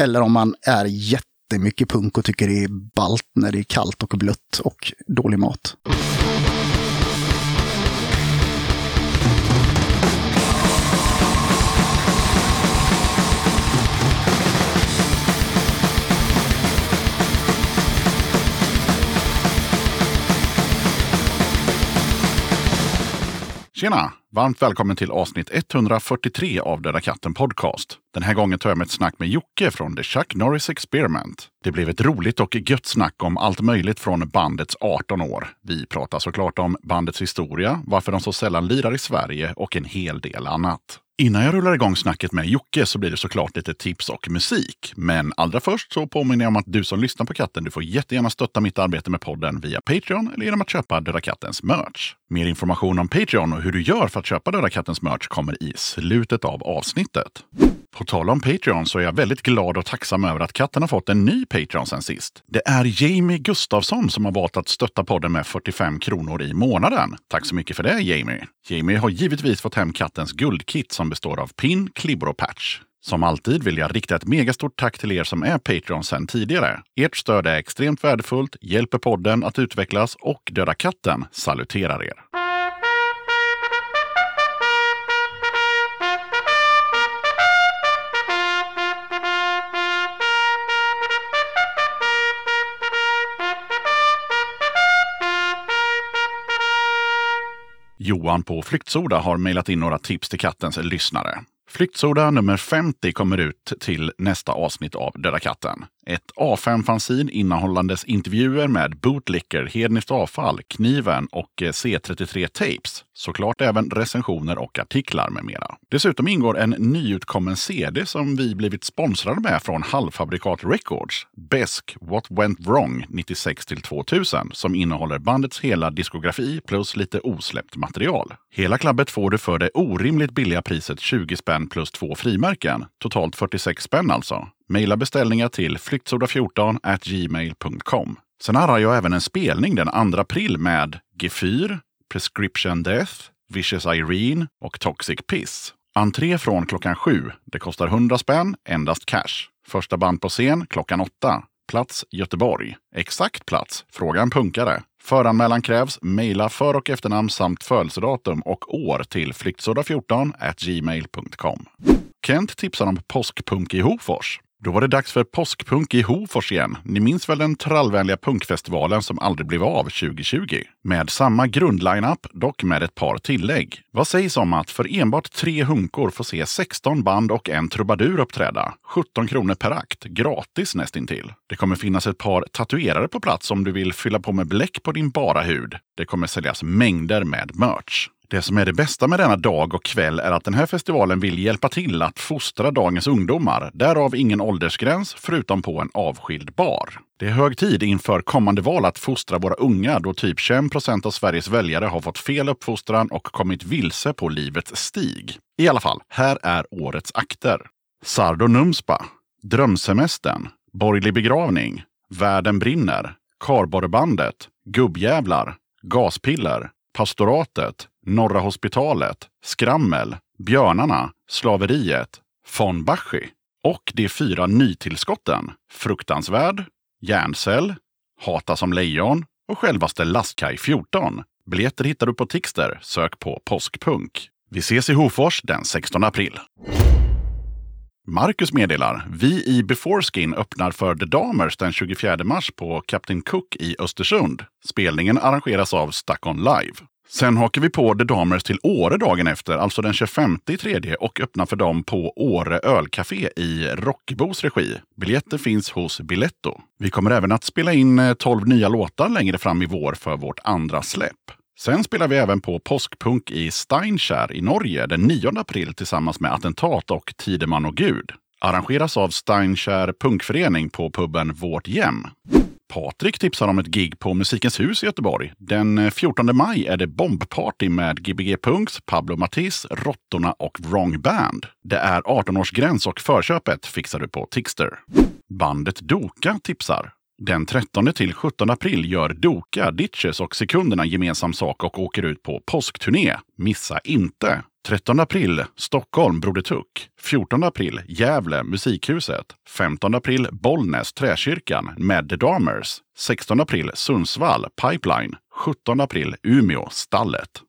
Eller om man är jättemycket punk och tycker det är ballt när det är kallt och blött och dålig mat. Tjena! Varmt välkommen till avsnitt 143 av Döda katten Podcast. Den här gången tar jag med ett snack med Jocke från The Chuck Norris Experiment. Det blev ett roligt och gött snack om allt möjligt från bandets 18 år. Vi pratar såklart om bandets historia, varför de så sällan lirar i Sverige och en hel del annat. Innan jag rullar igång snacket med Jocke så blir det såklart lite tips och musik. Men allra först så påminner jag om att du som lyssnar på katten, du får jättegärna stötta mitt arbete med podden via Patreon eller genom att köpa Döda Kattens merch. Mer information om Patreon och hur du gör för att köpa Döda Kattens merch kommer i slutet av avsnittet. På tal om Patreon så är jag väldigt glad och tacksam över att katten har fått en ny Patreon sen sist. Det är Jamie Gustafsson som har valt att stötta podden med 45 kronor i månaden. Tack så mycket för det Jamie! Jamie har givetvis fått hem kattens guldkit som består av pin, klibbor och patch. Som alltid vill jag rikta ett megastort tack till er som är Patreon sedan tidigare. Ert stöd är extremt värdefullt, hjälper podden att utvecklas och Döda katten saluterar er. Johan på Flyktsoda har mejlat in några tips till kattens lyssnare. Flyktsoda nummer 50 kommer ut till nästa avsnitt av Döda katten. Ett A5-fanzin innehållandes intervjuer med Bootlicker, Hedniskt avfall, Kniven och eh, C33 Tapes. Såklart även recensioner och artiklar med mera. Dessutom ingår en nyutkommen CD som vi blivit sponsrade med från Halvfabrikat Records. Besk What Went Wrong 96 2000 som innehåller bandets hela diskografi plus lite osläppt material. Hela klabbet får du för det orimligt billiga priset 20 spänn plus två frimärken. Totalt 46 spänn alltså. Maila beställningar till flyktsoda14 gmail.com. Sen har jag även en spelning den 2 april med Gefyr, Prescription Death, Vicious Irene och Toxic Piss. Entré från klockan sju. Det kostar 100 spänn, endast cash. Första band på scen klockan åtta. Plats Göteborg. Exakt plats? Fråga en punkare. Föranmälan krävs. Mejla för och efternamn samt födelsedatum och år till flyktsoda14 gmail.com. Kent tipsar om påskpunk i Hofors. Då var det dags för påskpunk i Hofors igen. Ni minns väl den trallvänliga punkfestivalen som aldrig blev av 2020? Med samma grundline-up, dock med ett par tillägg. Vad sägs om att för enbart tre hunkor få se 16 band och en trubadur uppträda? 17 kronor per akt, gratis nästintill. Det kommer finnas ett par tatuerare på plats om du vill fylla på med bläck på din bara hud. Det kommer säljas mängder med merch. Det som är det bästa med denna dag och kväll är att den här festivalen vill hjälpa till att fostra dagens ungdomar. Därav ingen åldersgräns, förutom på en avskild bar. Det är hög tid inför kommande val att fostra våra unga då typ 21 procent av Sveriges väljare har fått fel uppfostran och kommit vilse på livets stig. I alla fall, här är årets akter. Sardo Numspa, Drömsemestern, Borgerlig begravning, Världen brinner, Karborrebandet, Gubbjävlar, Gaspiller, Pastoratet, Norra hospitalet, Skrammel, Björnarna, Slaveriet, von Bachi och de fyra nytillskotten Fruktansvärd, Järncell, Hata som lejon och självaste Lastkaj 14. Biljetter hittar du på Tixter. Sök på påskpunk. Vi ses i Hofors den 16 april. Marcus meddelar. Vi i Beforeskin öppnar för The Damers den 24 mars på Captain Cook i Östersund. Spelningen arrangeras av Stuck On Live. Sen hakar vi på The Damers till Åre dagen efter, alltså den 25 i tredje och öppnar för dem på Åre ölcafé i Rockebos regi. Biljetter finns hos Biletto. Vi kommer även att spela in eh, 12 nya låtar längre fram i vår för vårt andra släpp. Sen spelar vi även på påskpunk i Steinkjer i Norge den 9 april tillsammans med Attentat och Tideman och Gud. Arrangeras av Steinkjer punkförening på puben Vårt Gem. Patrik tipsar om ett gig på Musikens hus i Göteborg. Den eh, 14 maj är det bombparty med Gbg Punks, Pablo Matiz, Råttorna och Wrong Band. Det är 18-årsgräns och förköpet fixar du på Tixter. Bandet Doka tipsar. Den 13 till 17 april gör Doka, Ditches och Sekunderna gemensam sak och åker ut på påskturné. Missa inte! 13 april Stockholm, Broder Tuck. 14 april Gävle, Musikhuset. 15 april Bollnäs, Träkyrkan med The Darmers. 16 april Sundsvall, Pipeline. 17 april Umeå, Stallet.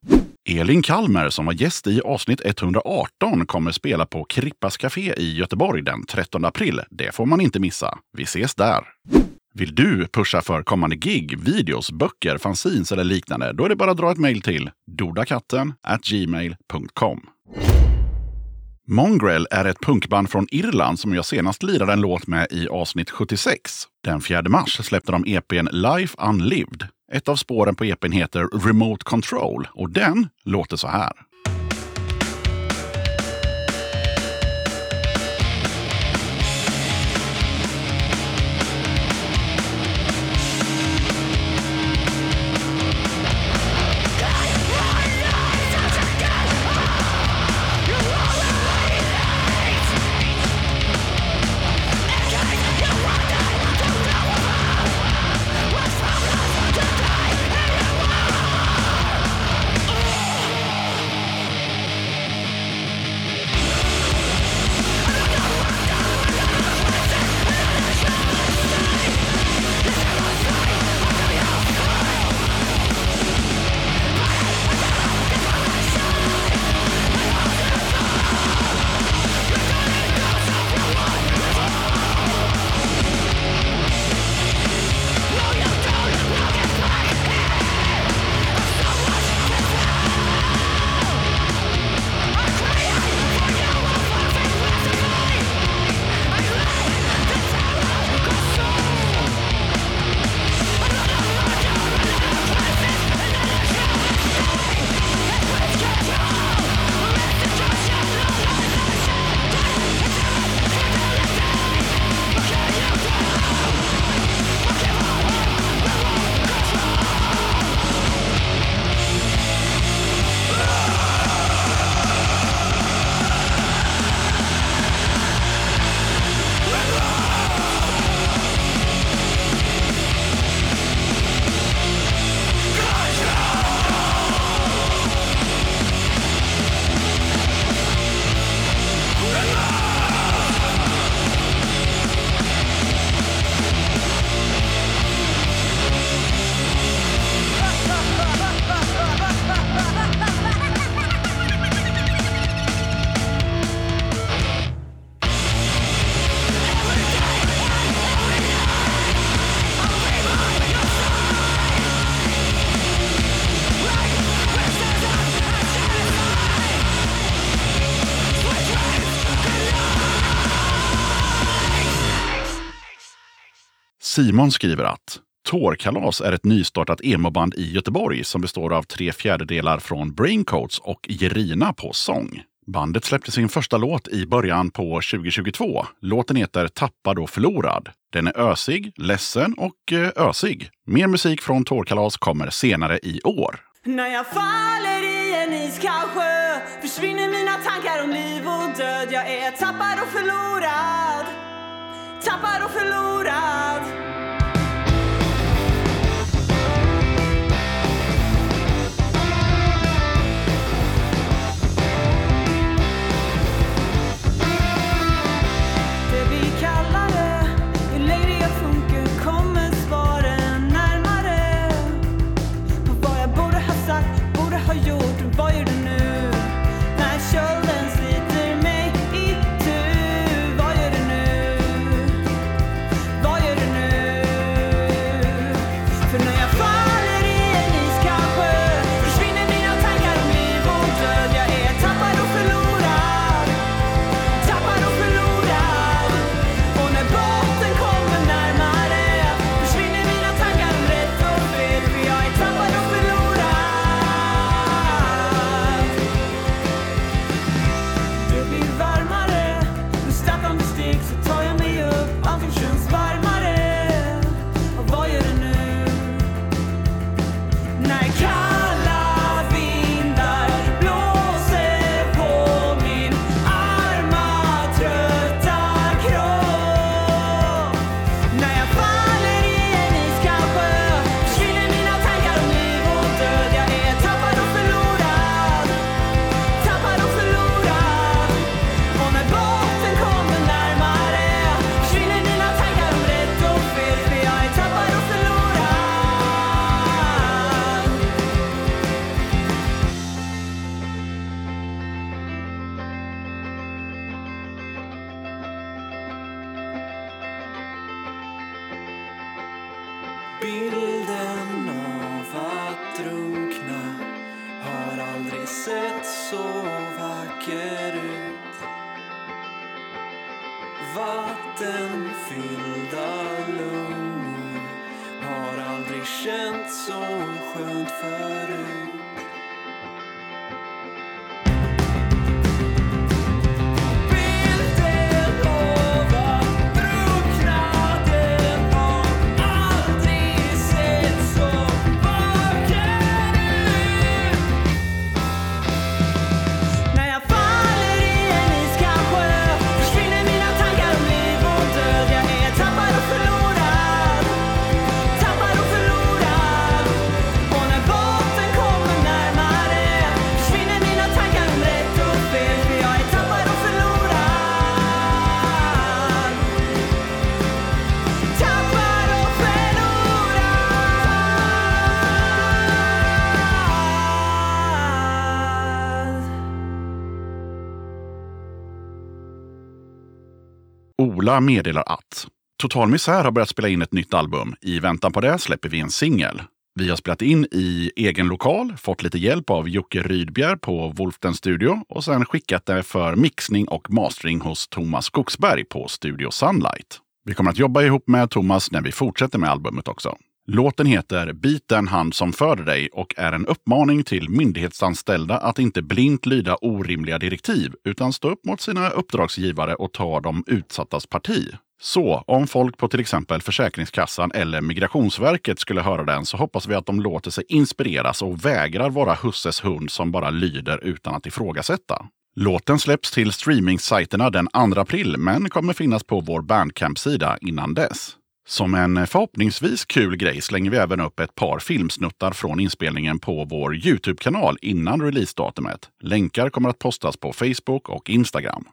Elin Kalmer som var gäst i avsnitt 118 kommer spela på Krippas Café i Göteborg den 13 april. Det får man inte missa. Vi ses där! Vill du pusha för kommande gig, videos, böcker, fanzines eller liknande? Då är det bara att dra ett mejl till dodakatten gmail.com. Mongrel är ett punkband från Irland som jag senast lirade en låt med i avsnitt 76. Den 4 mars släppte de EPn Life Unlived. Ett av spåren på EPn heter Remote Control och den låter så här. Simon skriver att Tårkalas är ett nystartat emoband i Göteborg som består av tre fjärdedelar från Braincoats och Jerina på sång. Bandet släppte sin första låt i början på 2022. Låten heter Tappad och förlorad. Den är ösig, ledsen och eh, ösig. Mer musik från Tårkalas kommer senare i år. När jag faller i en iskall sjö försvinner mina tankar om liv och död. Jag är tappad och förlorad. Tappad och förlorad. Ola meddelar att Total Misär har börjat spela in ett nytt album. I väntan på det släpper vi en singel. Vi har spelat in i egen lokal, fått lite hjälp av Jocke Rydbjer på Wolfden Studio och sen skickat det för mixning och mastering hos Thomas Skogsberg på Studio Sunlight. Vi kommer att jobba ihop med Thomas när vi fortsätter med albumet också. Låten heter Bit den hand som föder dig och är en uppmaning till myndighetsanställda att inte blint lyda orimliga direktiv utan stå upp mot sina uppdragsgivare och ta de utsattas parti. Så om folk på till exempel Försäkringskassan eller Migrationsverket skulle höra den så hoppas vi att de låter sig inspireras och vägrar vara husses hund som bara lyder utan att ifrågasätta. Låten släpps till streamingsajterna den 2 april men kommer finnas på vår Bandcamp-sida innan dess. Som en förhoppningsvis kul grej slänger vi även upp ett par filmsnuttar från inspelningen på vår Youtube-kanal innan releasedatumet. Länkar kommer att postas på Facebook och Instagram.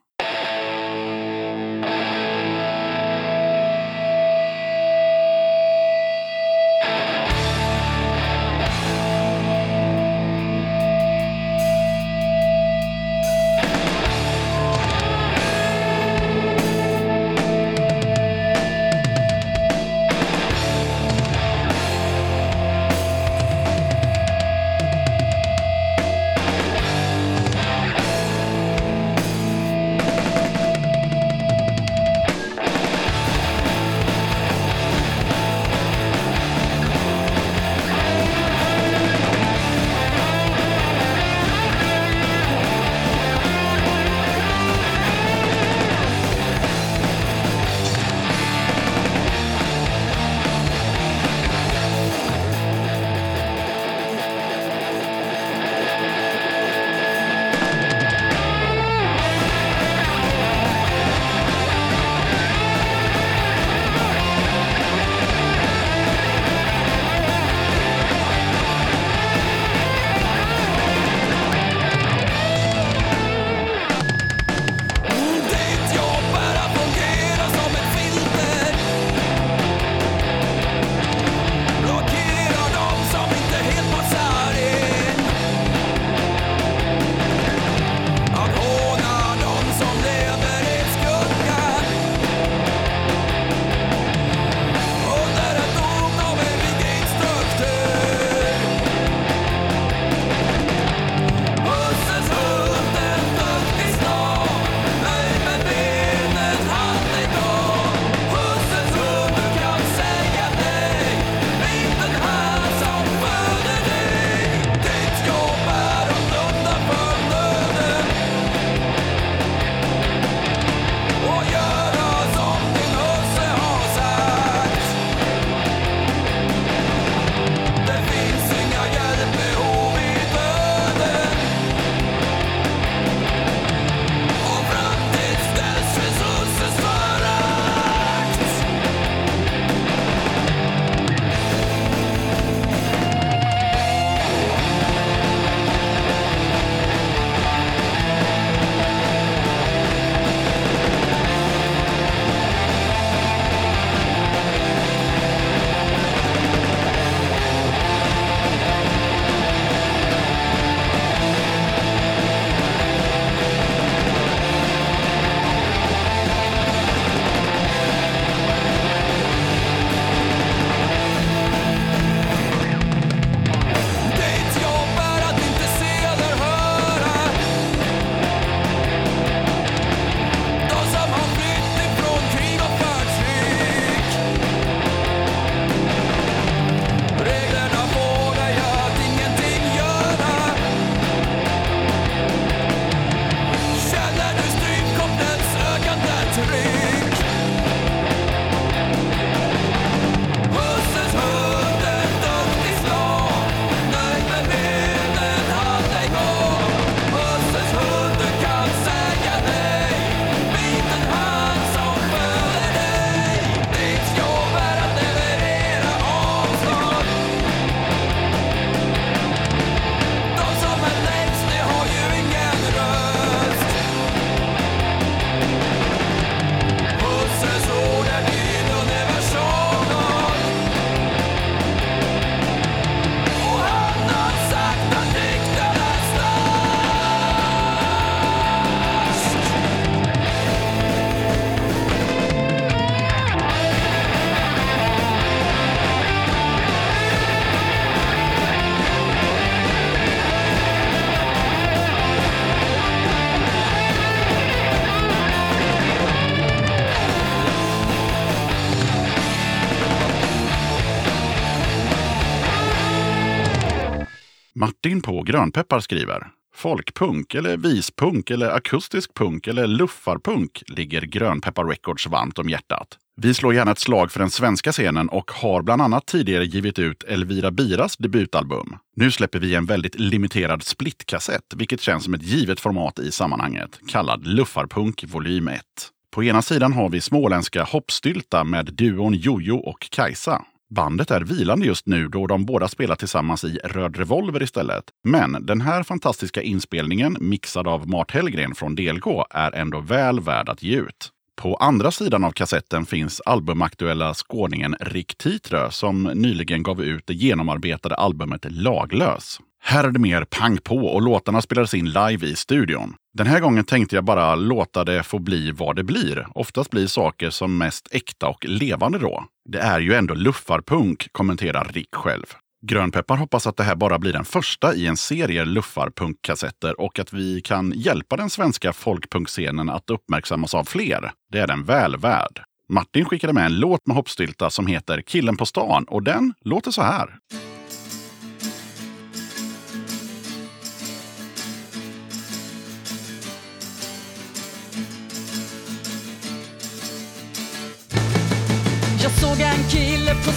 Martin på Grönpeppar skriver Folkpunk eller vispunk eller akustisk punk eller luffarpunk ligger Grönpeppar Records varmt om hjärtat. Vi slår gärna ett slag för den svenska scenen och har bland annat tidigare givit ut Elvira Biras debutalbum. Nu släpper vi en väldigt limiterad splitkassett, vilket känns som ett givet format i sammanhanget, kallad Luffarpunk volym 1. På ena sidan har vi småländska Hoppstylta med duon Jojo och Kajsa. Bandet är vilande just nu då de båda spelar tillsammans i Röd Revolver istället. Men den här fantastiska inspelningen, mixad av Mart Hellgren från DLK, är ändå väl värd att ge ut. På andra sidan av kassetten finns albumaktuella skåningen Rick Titrö som nyligen gav ut det genomarbetade albumet Laglös. Här är det mer pang på och låtarna spelades in live i studion. Den här gången tänkte jag bara låta det få bli vad det blir. Oftast blir saker som mest äkta och levande då. Det är ju ändå luffarpunk, kommenterar Rick själv. Grönpeppar hoppas att det här bara blir den första i en serie luffarpunkkassetter och att vi kan hjälpa den svenska folkpunkscenen att uppmärksammas av fler. Det är den väl värd. Martin skickade med en låt med Hoppstylta som heter Killen på stan och den låter så här.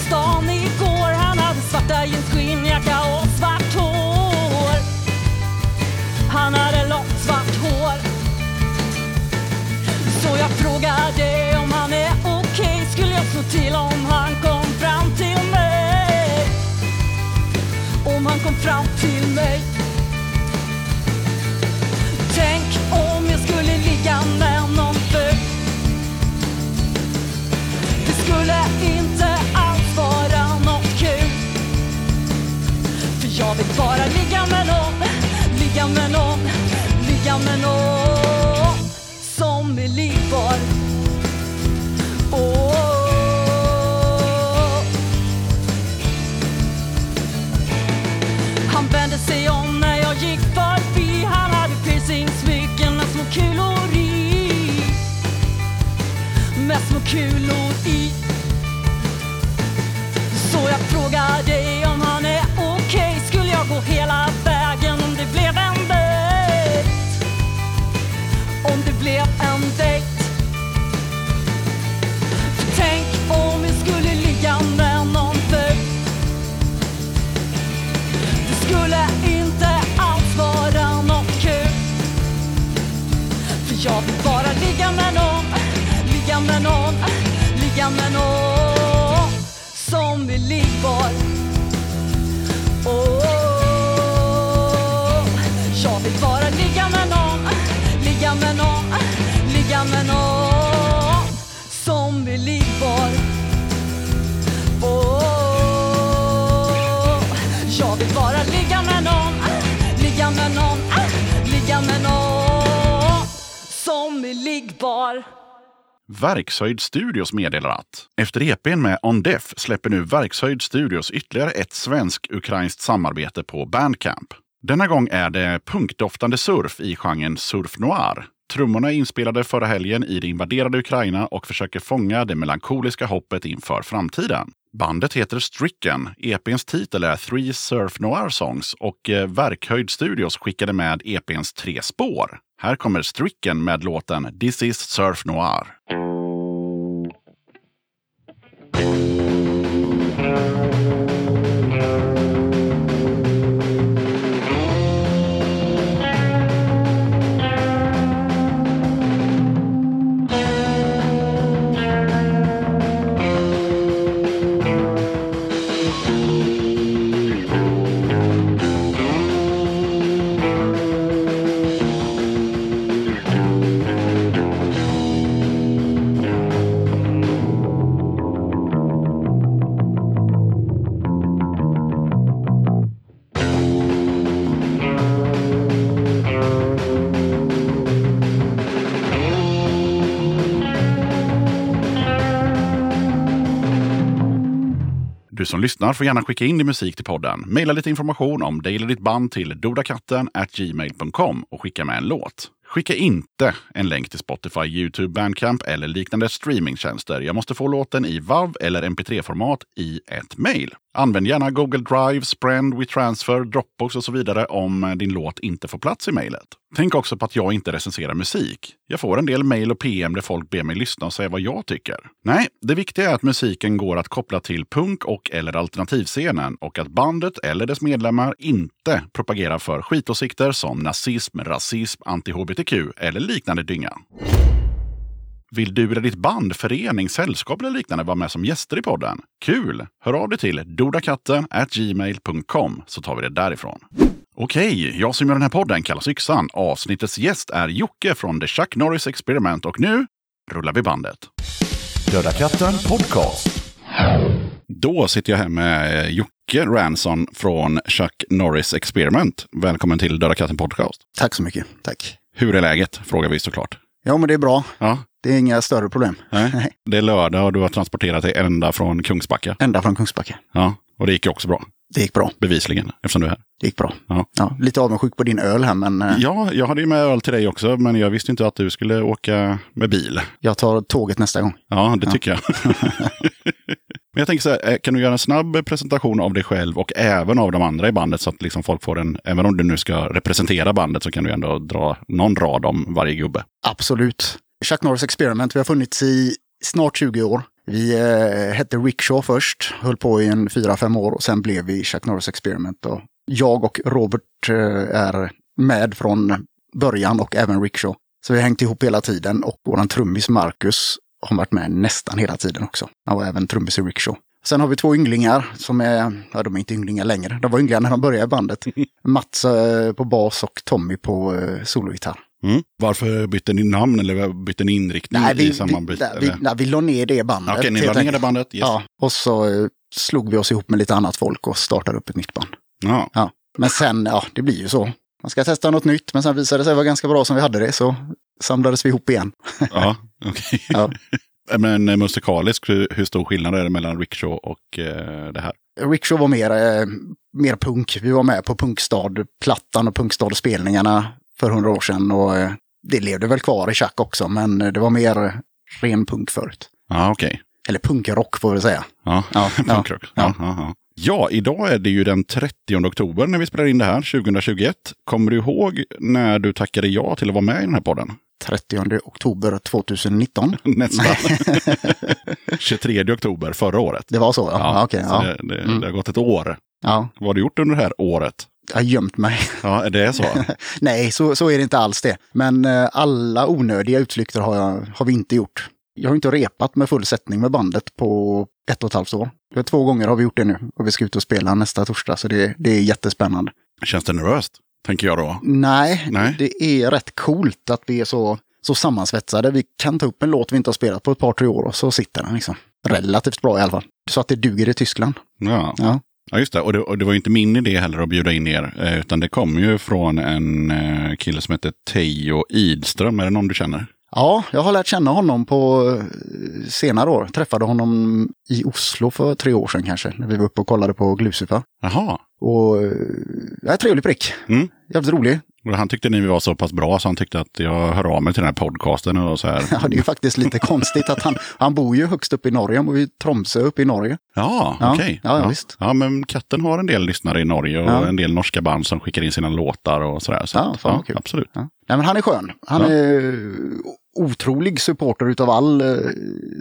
Stan igår. Han hade svarta jeans, skinnjacka och svart hår. Han hade långt svart hår. Så jag frågade om han är okej. Skulle jag slå till om han kom fram till mig? Om han kom fram till mig. Tänk om jag skulle ligga med någon för det skulle inte jag vill bara ligga med någon, ligga med någon, ligga med någon som är likbar Oh. Han vände sig om när jag gick förbi. Han hade piercingsmycken med små kulor i. Med små kulor i. Så jag frågade om han är blev en dejt Tänk om vi skulle ligga med någon ful. Det skulle inte alls vara något kul För jag vill bara ligga med någon Ligga med någon, ligga med någon Som är liggbar. Med någon, ligga med någon Som är likbar Oh, Jag vill bara ligga med någon Ligga med någon, ligga med någon Som är liggbar Verkshöjd Studios meddelar att efter EPn med On Def släpper nu Verkshöjd Studios ytterligare ett svensk-ukrainskt samarbete på Bandcamp. Denna gång är det punkdoftande surf i genren surf noir. Trummorna är inspelade förra helgen i det invaderade Ukraina och försöker fånga det melankoliska hoppet inför framtiden. Bandet heter Stricken. EPns titel är Three Surf Noir Songs och eh, Verkhöjd Studios skickade med EPns tre spår. Här kommer Stricken med låten This is Surf Noir. Som lyssnar får gärna skicka in din musik till podden. Maila lite information om dig eller ditt band till dodakatten gmail.com och skicka med en låt. Skicka inte en länk till Spotify, YouTube, Bandcamp eller liknande streamingtjänster. Jag måste få låten i WAV eller MP3-format i ett mejl. Använd gärna Google Drive, Sprend, WeTransfer, Dropbox och så vidare om eh, din låt inte får plats i mejlet. Tänk också på att jag inte recenserar musik. Jag får en del mejl och PM där folk ber mig lyssna och säga vad jag tycker. Nej, det viktiga är att musiken går att koppla till punk och eller alternativscenen och att bandet eller dess medlemmar inte propagerar för skitåsikter som nazism, rasism, anti-hbtq eller liknande dynga. Vill du eller ditt band, förening, sällskap eller liknande vara med som gäster i podden? Kul! Hör av dig till dodakatten gmail.com så tar vi det därifrån. Okej, jag som gör den här podden kallas Yxan. Avsnittets gäst är Jocke från The Chuck Norris Experiment och nu rullar vi bandet. Döda katten podcast. Då sitter jag här med eh, Jocke Ranson från Chuck Norris Experiment. Välkommen till Döda katten podcast. Tack så mycket. Tack. Hur är läget? Frågar vi såklart. Ja, men det är bra. Ja, Det är inga större problem. nej. Det är lördag och du har transporterat dig ända från Kungsbacka. Ända från Kungsbacka. Ja, och det gick ju också bra. Det gick bra. Bevisligen, eftersom du är här. Det gick bra. Ja. Ja, lite avundsjuk på din öl här, men eh, Ja, jag hade ju med öl till dig också, men jag visste inte att du skulle åka med bil. jag tar tåget nästa gång. Ja, det tycker jag. men jag tänker så här, eh, kan du göra en snabb presentation av dig själv och även av de andra i bandet så att liksom folk får en, även om du nu ska representera bandet så kan du ändå dra någon rad om varje gubbe. Absolut. Chuck Norris Experiment, vi har funnits i snart 20 år. Vi eh, hette Rickshaw först, höll på i en 4-5 år och sen blev vi Chuck Norris Experiment. Och jag och Robert eh, är med från början och även Rickshaw. Så vi har hängt ihop hela tiden och våran trummis Marcus har varit med nästan hela tiden också. Han var även trummis i Rickshaw. Sen har vi två ynglingar som är, ja de är inte ynglingar längre, de var ynglingar när de började bandet. Mats eh, på bas och Tommy på eh, sologitarr. Mm. Varför bytte ni namn eller bytte ni inriktning Nej, vi, i samband vi, vi, nej, vi la ner det bandet. Okej, ni la ner det bandet? Yes. Ja, och så eh, slog vi oss ihop med lite annat folk och startade upp ett nytt band. Ja. Ja. Men sen, ja, det blir ju så. Man ska testa något nytt, men sen visade det sig vara ganska bra som vi hade det, så samlades vi ihop igen. Ja, okej. Ja. Men eh, musikaliskt, hur, hur stor skillnad är det mellan Rickshaw och eh, det här? Rickshaw var mer, eh, mer punk. Vi var med på Punkstad-plattan och Punkstad-spelningarna för hundra år sedan. Och eh, det levde väl kvar i Chuck också, men eh, det var mer ren punk förut. Ja, okej. Eller punkrock får vi säga. Ja, Ja, punkrock. Ja. Ja, ja. ja, idag är det ju den 30 oktober när vi spelar in det här, 2021. Kommer du ihåg när du tackade ja till att vara med i den här podden? 30 oktober 2019. Nästan. 23 oktober förra året. Det var så? Ja, ja, okej. så ja. det, det, Mm. det har gått ett år. ja. Vad har du gjort under det här året? Jag har gömt mig. Ja, det är så. Nej, så, så är det inte alls det. Men eh, alla onödiga utflykter har, jag, har vi inte gjort. Jag har inte repat med full sättning med bandet på ett och ett halvt år. Två gånger har vi gjort det nu och vi ska ut och spela nästa torsdag så det, det är jättespännande. Känns det nervöst? Tänker jag då. Nej, Nej. det är rätt coolt att vi är så, så sammansvetsade. Vi kan ta upp en låt vi inte har spelat på ett par, tre år och så sitter den liksom. Relativt bra i alla fall. Så att det duger i Tyskland. Ja, Ja, ja just det. Och, det. och det var ju inte min idé heller att bjuda in er. eh, Utan det kom ju från en eh, kille som heter Teijo Idström. Är det någon du känner? ja jag har lärt känna honom på eh, senare år. Träffade honom i Oslo för tre år sedan kanske. När vi var uppe och kollade på Glusupa. Jaha. Och är trevlig prick. Mm. Jävligt rolig. Han tyckte ni var så pass bra så han tyckte att jag hör av mig till den här podcasten och så här. Ja, det är ju faktiskt lite konstigt att han, han bor ju högst upp i Norge. Han bor i Tromsö uppe i Norge. Ja, Ja, okej. ja, ja, visst. Ja, men katten har en del lyssnare i Norge och Ja. en del norska band som skickar in sina låtar och sådär. Så Ja, fan kul. Absolut. Ja. Nej, men han är skön. Han Ja. är otrolig supporter utav all eh,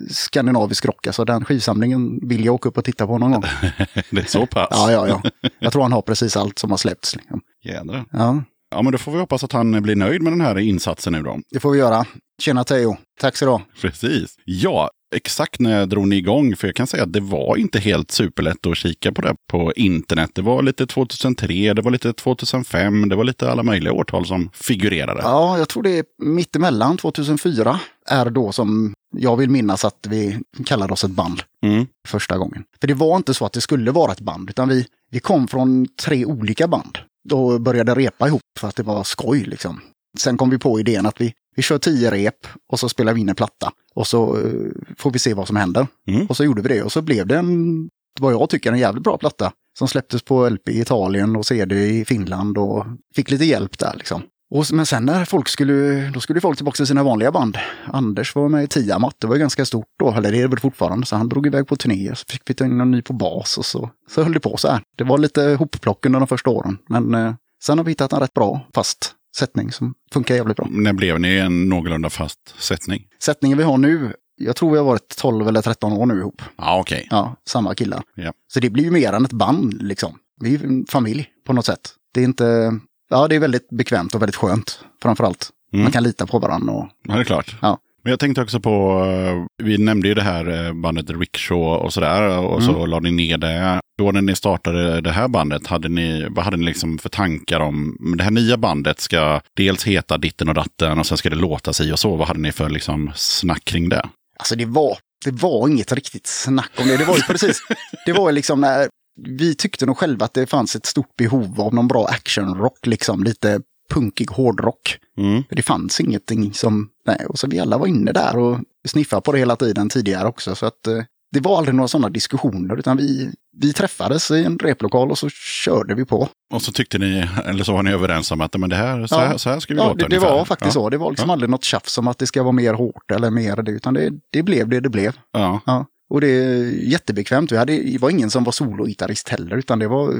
skandinavisk rock. Alltså den skivsamlingen vill jag åka upp och titta på någon gång. Det är så pass? Ja, ja, ja. Jag tror han har precis allt som har släppts. Liksom. Jädrar. Ja, Ja, men då får vi hoppas att han blir nöjd med den här insatsen nu då. det får vi göra. Tjena Teo. Tack så du. Precis. Ja, exakt när drog ni igång? För jag kan säga att det var inte helt superlätt att kika på det på internet. Det var lite 2003, det var lite 2005, det var lite alla möjliga årtal som figurerade. Ja, jag tror det är mittemellan 2004 är då som jag vill minnas att vi kallade oss ett band Mm. första gången. För det var inte så att det skulle vara ett band, utan vi, vi kom från tre olika band. Då började repa ihop för att det var skoj liksom. Sen kom vi på idén att vi, vi kör tio rep och så spelar vi in en platta. Och så eh, får vi se vad som händer. Mm. Och så gjorde vi det och så blev det en, vad jag tycker, en jävligt bra platta. Som släpptes på LP i Italien och CD i Finland och fick lite hjälp där liksom. Och, men sen när folk skulle, då skulle folk tillbaka till sina vanliga band. Anders var med i Tiamat, det var ju ganska stort då, eller det är det väl fortfarande. Så han drog iväg på turné, så fick vi ta in någon ny på bas och så, så höll det på så här. Det var lite hopplock under de första åren. Men eh, sen har vi hittat en rätt bra fast sättning som funkar jävligt bra. När blev ni en någorlunda fast sättning? Sättningen vi har nu, jag tror vi har varit 12 eller 13 år nu ihop. Ja, okej. Ja, samma killar. Ja. Så det blir ju mer än ett band liksom. Vi är en familj på något sätt. Det är inte, ja det är väldigt bekvämt och väldigt skönt framförallt. Mm. Man kan lita på varandra och Ja, det är klart. Ja. Men jag tänkte också på, eh, vi nämnde ju det här eh, bandet Rickshaw och sådär. Och så Mm. la ni ner det. Då när ni startade det här bandet, hade ni, vad hade ni liksom för tankar om, det här nya bandet ska dels heta Ditten och Datten och sen ska det låta sig och så. Vad hade ni för liksom snack kring det? Alltså det var, det var inget riktigt snack om det. Det var ju precis, det var ju liksom när vi tyckte nog själva att det fanns ett stort behov av någon bra actionrock, liksom lite punkig hårdrock. Mm. För det fanns ingenting som, nej, och så vi alla var inne där och sniffade på det hela tiden tidigare också. Så att eh, det var aldrig några sådana diskussioner, utan vi, vi träffades i en replokal och så körde vi på. Och så tyckte ni, eller så var ni överens om att men det här, så, Ja. här, så här ska vi Ja, låta det, det var faktiskt ja. så. Det var liksom Ja. aldrig något tjafs om att det ska vara mer hårt eller mer det, utan det, det blev det det blev. Ja. Och det är jättebekvämt. Vi hade, det var ingen som var sologitarrist heller, utan det var...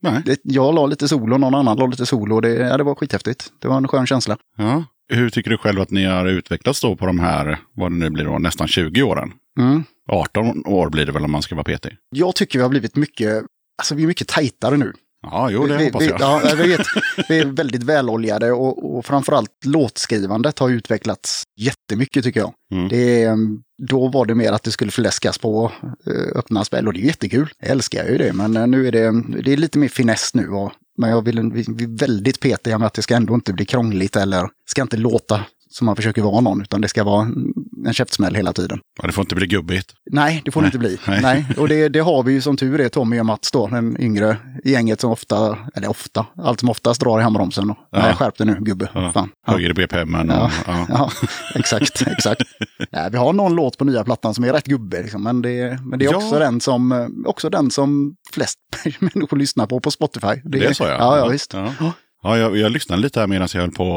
Nej. Jag la lite solo, någon annan la lite solo. och Det, ja, det var skithäftigt. Det var en skön känsla. Ja. Hur tycker du själv att ni har utvecklats då på de här, vad det nu blir då, nästan 20 åren? Mm. 18 år blir det väl om man ska vara petig? Jag tycker vi har blivit mycket, alltså vi är mycket tajtare nu. Ja, jo det vi, hoppas vi, jag. Ja, vi, vet, vi är väldigt väloljade och, och framförallt låtskrivandet har utvecklats jättemycket tycker jag. Mm. Det, är, då var det mer att det skulle fläskas på eh, öppna spel och det är jättekul. Jag älskar ju det, men eh, nu är det, det är lite mer finess nu. Och, men jag vill, vi, vi är väldigt petiga med att det ska ändå inte bli krångligt eller ska inte låta som man försöker vara någon, utan det ska vara en- käftsmäll hela tiden. Ja, det får inte bli gubbigt. Nej, det får det inte bli. nej. Nej. Och det, det har vi ju som tur är Tommy och Mats då, den yngre i gänget som ofta, eller ofta, allt som oftast drar i handbromsen. Och, Ja. Nej, skärp dig nu gubbe. Ja. Fan. Ja. Högre BPM än... Ja. Ja. Ja, exakt, exakt. Nej, vi har någon låt på nya plattan som är rätt gubbe, liksom, men det, men det är också, den som, eh, också den som flest människor lyssnar på på Spotify. Det är så ja. Ja, ja visst. Ja. Ja. Ja, jag, jag lyssnade lite här medan jag höll på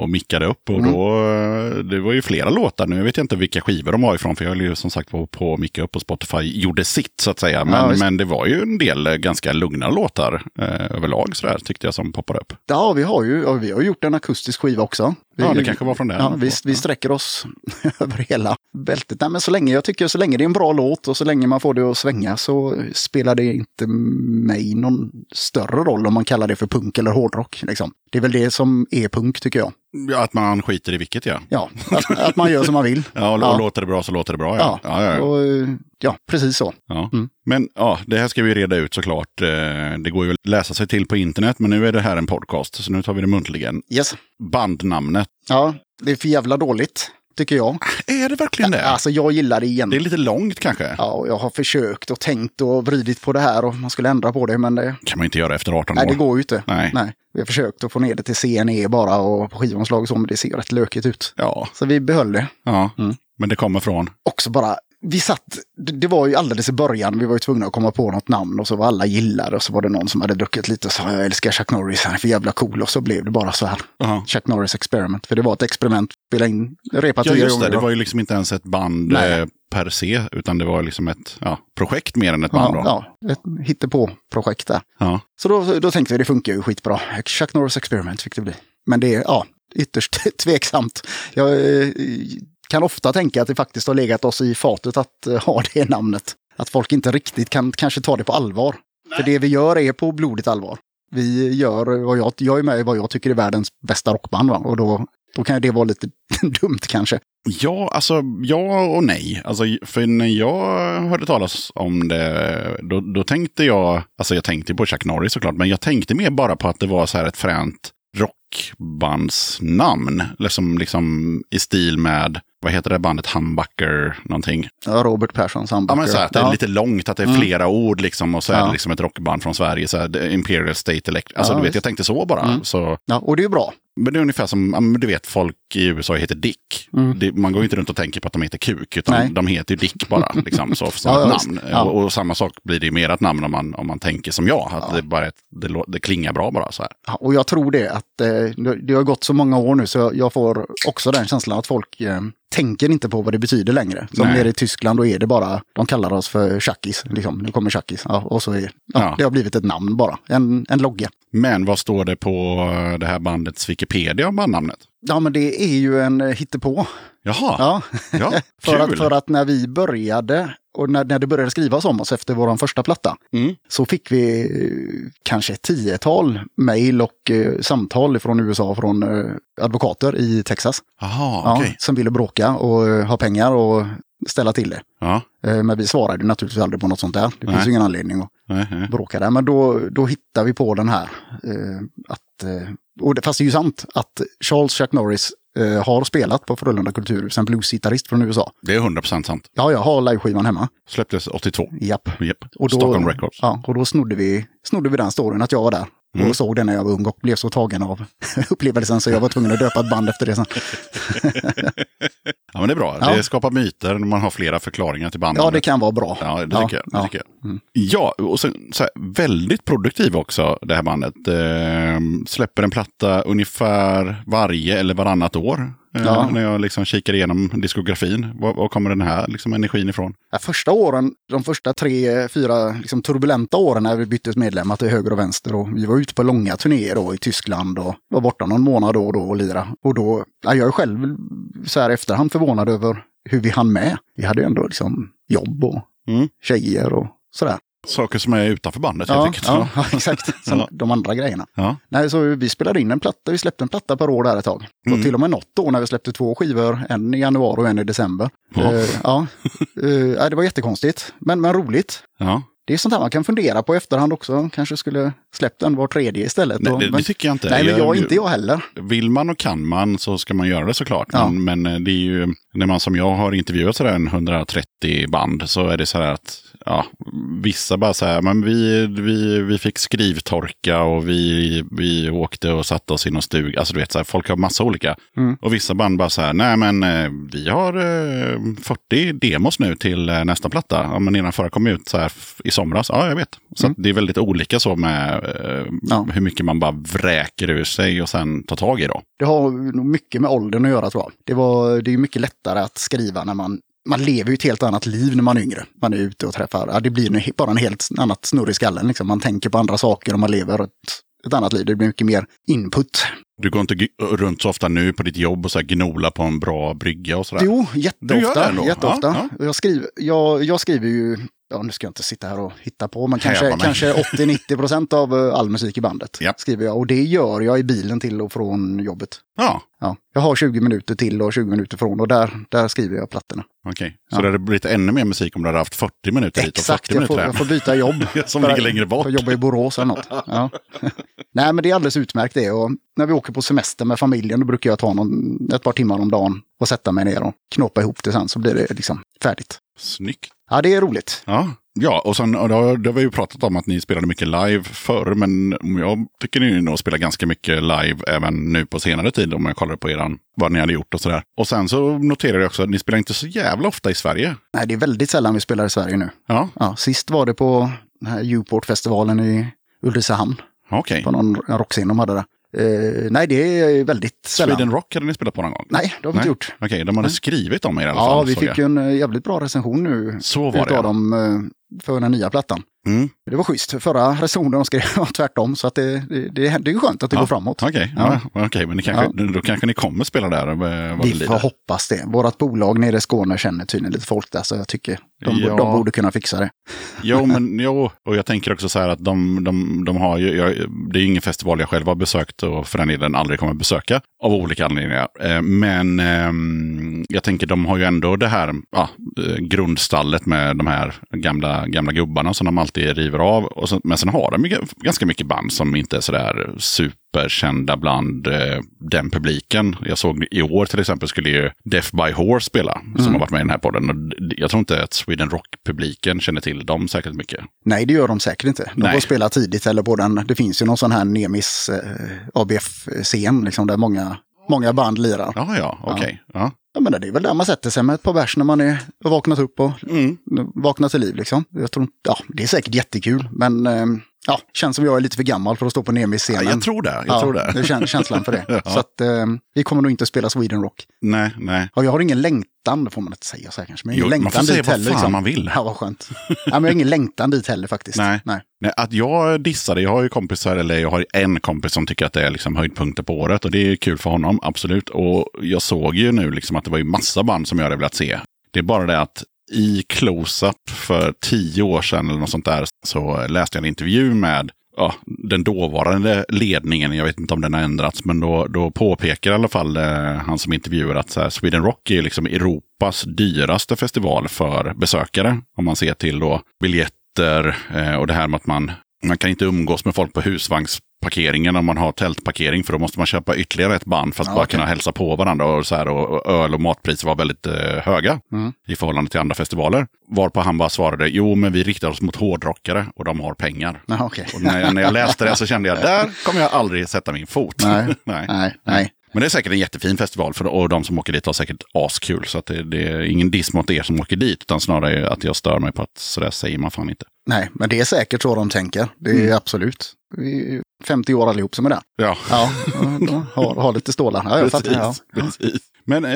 och mickade upp. Och Mm. då, eh, det var ju flera låtar. Nu vet jag inte vilka skivor de var ifrån. För jag höll ju som sagt på, på micka upp och Spotify gjorde sitt så att säga. Ja, Men, visst. men det var ju en del eh, ganska lugna låtar eh, överlag sådär tyckte jag som poppar upp. Ja, vi har ju ja, vi har gjort en akustisk skiva också. Vi, Ja, det kanske var från den. Ja, vi, vi sträcker oss över hela bältet. Nej, men så länge, jag tycker så länge det är en bra låt och så länge man får det att svänga så spelar det inte mig någon större roll om man kallar det för punk eller hårdrock. Liksom. Det är väl det som är punk tycker jag. Ja, att man skiter i vilket ja. Ja, att, att man gör som man vill. Ja, och Ja. låter det bra så låter det bra. Ja, Ja, ja. Och, eh, ja precis så. Mm. Men ja, det här ska vi reda ut såklart. Eh, Det går ju att läsa sig till på internet, men nu är det här en podcast, så nu tar vi det muntligen. Yes. Bandnamnet. Ja, det är för jävla dåligt, tycker jag. Är det verkligen det? Alltså jag gillar det igen. Det är lite långt kanske. Ja, och jag har försökt och tänkt och vridit på det här och man skulle ändra på det, men det, kan man inte göra efter 18 nej, år. det går ju inte. Nej. Nej. Vi har försökt att få ner det till CNE bara och på skivomslag och så, men det ser rätt lökigt ut. Ja, Så vi behöll det. ja. Mm. men det kommer från. Också bara, vi satt, det, var ju alldeles i början, vi var ju tvungna att komma på något namn och så var alla gillade och så var det någon som hade druckit lite och sa jag älskar Chuck Norris, han är för jävla cool och så blev det bara så här. Ja. Chuck Norris Experiment, för det var ett experiment, spela in, repa Ja, tio just det. Det var ju liksom inte ens ett band Nej. eh, per se, utan det var liksom ett ja, projekt mer än ett band. Då. ja, ja, ett hittepå-projekt där. Ja. Så då, då tänkte vi det funkar ju skitbra. Chuck Norris Experiment fick det bli. Men det är ja, ytterst tveksamt. Jag eh, kan ofta tänka att det faktiskt har legat oss i fatet att eh, ha det namnet. Att folk inte riktigt kan kanske ta det på allvar. För det vi gör är på blodigt allvar. Vi gör vad jag, jag är med i vad jag tycker är världens bästa rockband. Va? Och då, då kan det vara lite dumt kanske. Ja, alltså ja och nej. Alltså, för när jag hörde talas om det, då, då tänkte jag, alltså jag tänkte på Chuck Norris såklart, men jag tänkte mer bara på att det var så här ett fränt rockbandsnamn. Liksom, liksom i stil med, vad heter det bandet, Humbucker någonting. Ja, Robert Perssons Ja, handböcker. men så här, att det är lite långt, att det är Mm. flera ord liksom, och så är Ja. det liksom ett rockband från Sverige, så här, Imperial State Electric. Alltså Ja, du vet, visst. jag tänkte så bara. Mm. Så, Ja, och det är ju bra. Men det är ungefär som, ja, du vet, folk i USA heter Dick. Det, man går ju inte runt och tänker på att de heter Kuk, utan Nej. de heter ju Dick bara, liksom, så, som Ja, ja, namn. Ja. Och, och samma sak blir det ju mer ett namn om man, om man tänker som jag, att det, bara det, det klingar bra bara så här. Ja, Och jag tror det att eh, det- det har gått så många år nu så jag får också den känslan att folk eh, tänker inte på vad det betyder längre. Som Nej. nere i Tyskland då är det bara, de kallar oss för tjackis. Liksom. Nu kommer tjackis. Ja, och så är ja, Ja. det har blivit ett namn bara, en, en logga. Men vad står det på eh, det här bandets Wikipedia om bandnamnet? Ja men det är ju en eh, hittepå. Jaha, Ja. ja, för, att, för att när vi började och när, när det började skrivas om oss efter vår första platta Mm. så fick vi eh, kanske ett tiotal mejl och eh, samtal från USA från eh, advokater i Texas. Jaha, Ja, okej. Som ville bråka och eh, ha pengar och ställa till det. Ja, Eh, Men vi svarade naturligtvis aldrig på något sånt där. Det finns Nej. ju ingen anledning att nej, nej. bråka där. Men då, då hittar vi på den här. Att, och det, fast det är ju sant att Charles Chuck Norris eh, har spelat på Frölunda Kulturhus, en bluesgitarrist från USA. Det är 100% sant. Ja, jag har liveskivan hemma. Släpptes 82. Japp. Japp. Och då, Stockholm Records. Ja, och då snodde vi, snodde vi den storyn att jag var där. Mm. Och såg den när jag var ung och blev så tagen av upplevelsen så jag var tvungen att döpa ett band efter det sen. Ja, men det är bra. Ja. Det skapar myter när man har flera förklaringar till bandet. Ja, det kan vara bra. Ja, det tycker jag. Det ja. tycker jag. Ja, och sen, så här, väldigt produktiv också det här bandet. Eh, släpper en platta ungefär varje eller varannat år. Ja. När jag liksom kikar igenom diskografin. Var, var kommer den här liksom, energin ifrån? Ja, första åren, de första tre, fyra liksom, turbulenta åren när vi bytte medlemmar till höger och vänster och vi var ute på långa turnéer då i Tyskland och var borta någon månad då och då och lira. Och då, ja, jag är själv så här efterhand förvånad över hur vi hann med. Vi hade ju ändå liksom jobb och Mm. tjejer och sådär. Saker som är utanför bandet helt Ja, enkelt. ja, ja, exakt. Som de andra grejerna. Ja. Nej, så vi spelade in en platta, vi släppte en platta per år där ett tag. Mm. Och till och med något år när vi släppte två skivor, en i januari och en i december. Ja. Eh, ja. Nej, det var jättekonstigt, men, men roligt. Ja. Det är sånt här man kan fundera på i efterhand också. Kanske skulle släppt den var tredje istället. Nej, det, men, det tycker jag inte. nej, men jag, inte jag heller. Vill man och kan man så ska man göra det såklart. Ja. Men, men eh, det är ju, när man som jag har intervjuat sådär en 130 band så är det så här att ja, vissa bara så här, men vi, vi, vi fick skrivtorka och vi, vi åkte och satte oss i någon stuga. Alltså du vet, så här, folk har massa olika. Mm. Och vissa band bara så här, nej men eh, vi har eh, 40 demos nu till eh, nästa platta. Ja, men innan förra kom ut så här i somras. Ja, jag vet. Så att det är väldigt olika så med eh, Mm. Ja. hur mycket man bara vräker ur sig och sen tar tag i då. Det har nog mycket med åldern att göra tror jag. Det, var, det är mycket lättare att skriva när man man lever ju ett helt annat liv när man är yngre. Man är ute och träffar, ja, det blir bara en helt annat snurr i skallen. Liksom. Man tänker på andra saker och man lever ett, ett annat liv. Det blir mycket mer input. Du går inte runt så ofta nu på ditt jobb och så gnola på en bra brygga och sådär? Jo, Du gör det jätteofta. jätteofta. Ja, Jag, skriver, jag, jag skriver ju, ja nu ska jag inte sitta här och hitta på, men kanske, kanske 80-90 procent av eh, all musik i bandet Ja. skriver jag. Och det gör jag i bilen till och från jobbet. Ja, Ja, jag har 20 minuter till och 20 minuter från och där, där skriver jag plattorna. okej. Så Ja. det hade blivit ännu mer musik om du hade haft 40 minuter hit och 40 Exakt, jag minuter får, här. jag får byta jobb. Som ligger längre bort. Jag jobbar i Borås eller något. Ja. Nej, men det är alldeles utmärkt det. Och när vi åker på semester med familjen, då brukar jag ta någon, ett par timmar om dagen och sätta mig ner och knåpa ihop det sen, så blir det liksom färdigt. Snyggt. Ja, det är roligt. Ja, ja och sen och då, då har vi ju pratat om att ni spelade mycket live förr, men jag tycker ni nog spelar ganska mycket live även nu på senare tid om jag kollar på eran, vad ni hade gjort och sådär. Och sen så noterade jag också att ni spelar inte så jävla ofta i Sverige. Nej, det är väldigt sällan vi spelar i Sverige nu. Ja, Ja, sist var det på den här Uport-festivalen i Ulricehamn, okej. på någon en rockscen de hade där. Eh, nej, det är väldigt sällan. Sweden Rock hade ni spelat på någon gång? Nej, det har vi inte gjort. Okej, de hade skrivit om er i alla Ja, fall. vi såg fick jag. ju en eh, jävligt bra recension nu Så var det, ja. dem eh, för den nya plattan. Mm. Det var schysst. Förra recensionen skrev var tvärtom, så att det, det, det, det är skönt att det går framåt. Okej, Ja. ja. okej, men kanske, då kanske ni kommer spela där. eh, Vi lider. får hoppas det. Vårt bolag nere i Skåne känner tydligen lite folk där, så jag tycker de, Ja. de borde kunna fixa det. Jo, men jo, och jag tänker också så här att de, de, de har ju, jag, det är ju ingen festival jag själv har besökt och för den delen aldrig kommer besöka av olika anledningar. Eh, Men ehm, jag tänker de har ju ändå det här ja, eh, grundstallet med de här gamla, gamla gubbarna som de alltid river av. Och så, men sen har de ju ganska mycket band som inte är sådär super superkända bland eh, den publiken. Jag såg i år till exempel skulle ju Death by Horse spela, som har varit med i den här podden. Och jag tror inte att Sweden Rock-publiken känner till dem särskilt mycket. Nej, det gör de säkert inte. De Nej. får spela tidigt eller på den. Det finns ju någon sån här Nemis eh, ABF-scen liksom, där många, många band lirar. Ja. Ja, ja, okej. Ja. men det är väl där man sätter sig med ett par bärs när man är vaknat upp och Mm. vaknat till liv liksom. Jag tror, ja, det är säkert jättekul, men eh, ja, känns som jag är lite för gammal för att stå på Nemis-scenen. Ja, jag tror det. Jag ja, tror det. det är käns- känslan för det. Ja. Så att eh, vi kommer nog inte spela Sweden Rock. Nej, nej. Ja, jag har ingen längtan, det får man inte säga så här kanske. Men Jo, man längtan får säga vad heller. liksom. fan man vill. Ja, vad skönt. ja, men jag har ingen längtan dit heller faktiskt. Nej. Nej. Nej, att jag dissade, jag har ju kompisar, eller jag har en kompis som tycker att det är liksom höjdpunkter på året. Och det är kul för honom, absolut. Och jag såg ju nu liksom att det var ju massa band som jag hade velat se. Det är bara det att i Close-Up för tio år sedan eller något sånt där så läste jag en intervju med ja, den dåvarande ledningen. Jag vet inte om den har ändrats, men då, då påpekar i alla fall eh, han som intervjuar att så här, Sweden Rock är liksom Europas dyraste festival för besökare. Om man ser till då biljetter eh, och det här med att man, man kan inte umgås med folk på husvagnsparkeringen om man har tältparkering för då måste man köpa ytterligare ett band för att Ja, bara okej. kunna hälsa på varandra. Och, så här, och, öl och matpriser var väldigt eh, höga Mm. i förhållande till andra festivaler. Varpå han bara svarade, jo men vi riktar oss mot hårdrockare och de har pengar. Nej, okej. Och när, jag, när jag läste det så kände jag, där kommer jag aldrig sätta min fot. Nej. nej. Nej, nej. Men det är säkert en jättefin festival för, och de som åker dit har säkert askul. Så att det, det är ingen diss mot er som åker dit, utan snarare att jag stör mig på att sådär säger man fan inte. Nej, men det är säkert så de tänker. Det är Mm. absolut. Vi är 50 år allihop som är där. Ja, Ja, har, har lite stålar. Ja, jag fattar. Ja. precis. Men eh,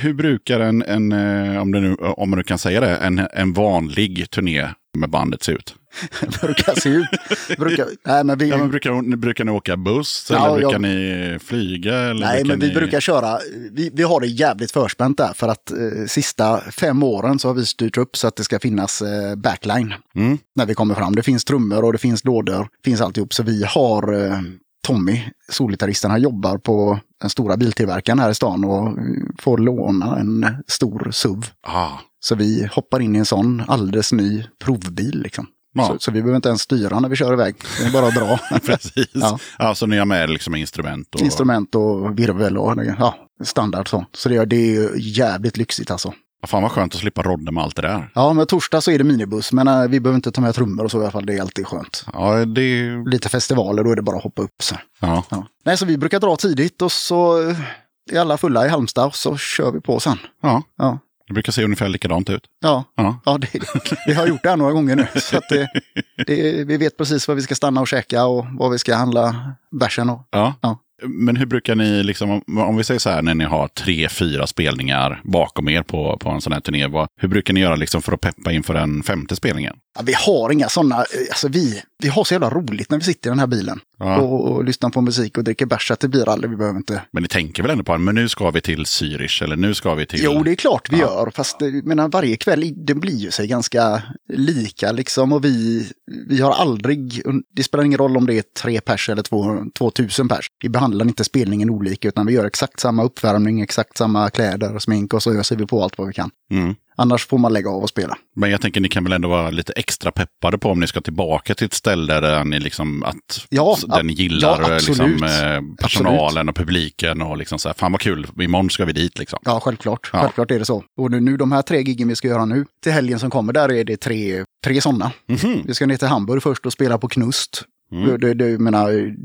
hur brukar en, en eh, om, du nu, om nu kan säga det, en, en vanlig turné med bandet se ut? brukar se ut. Brukar, nej, men vi, Ja, men brukar, brukar ni åka buss Ja, eller brukar jag- ni flyga? Eller nej, men vi ni... brukar köra. Vi, vi har det jävligt förspänt där för att eh, sista fem åren så har vi styrt upp så att det ska finnas eh, backline Mm. när vi kommer fram. Det finns trummor och det finns lådor, finns alltihop. Så vi har eh, Tommy, solgitarristen, han jobbar på den stora biltillverkaren här i stan och får låna en stor SUV. Ah, Så vi hoppar in i en sån alldeles ny provbil liksom. Ja. Så, så vi behöver inte ens styra när vi kör iväg. Det är bara att dra. precis. Ja. Ja. så ni har med liksom instrument? Och... Instrument och virvel och ja, standard så. Så det, det är jävligt lyxigt alltså. Fan vad skönt att slippa rodda med allt det där. Ja, men torsdag så är det minibuss, men äh, vi behöver inte ta med trummor och så i alla fall. Det är alltid skönt. Ja, det... Lite festivaler, då är det bara att hoppa upp. Så. Ja. Ja. Nej, så vi brukar dra tidigt och så eh, är alla fulla i Halmstad och så kör vi på sen. ja, Ja, det brukar se ungefär likadant ut. ja, Ja. ja det, vi har gjort det här några gånger nu. Så det, det, vi vet precis var vi ska stanna och käka och var vi ska handla bärsen. Och, Ja. Ja. Men hur brukar ni, liksom, om- vi säger så här, när ni har tre, fyra spelningar bakom er på, på en sån här turné, vad, hur brukar ni göra liksom för att peppa inför den femte spelningen? Ja, vi har inga sådana, alltså vi, vi har så jävla roligt när vi sitter i den här bilen. Ja. Och, och lyssnar på musik och dricker bärs, att det blir aldrig, vi behöver inte Men ni tänker väl ändå på, men nu ska vi till Zürich eller nu ska vi till... Jo, det är klart vi Ja. gör. Fast jag menar, varje kväll, det blir ju sig ganska lika liksom. Och vi, vi har aldrig, det spelar ingen roll om det är tre pers eller två, 2000 pers. Vi behandlar inte spelningen olika utan vi gör exakt samma uppvärmning, exakt samma kläder och smink och så öser vi på allt vad vi kan. Mm. Annars får man lägga av och spela. Men jag tänker ni kan väl ändå vara lite extra peppade på om ni ska tillbaka till ett ställe där ni liksom att Ja, ni gillar ja, eh, liksom, absolut. eh, personalen och publiken och liksom så här, fan vad kul, imorgon ska vi dit liksom. Ja, självklart. Ja. Självklart är det så. Och nu, nu de här tre giggen vi ska göra nu, till helgen som kommer, där är det tre, tre sådana. Mhm. Vi ska ner till Hamburg först och spela på Knust. Mm. Det, jag menar, ju-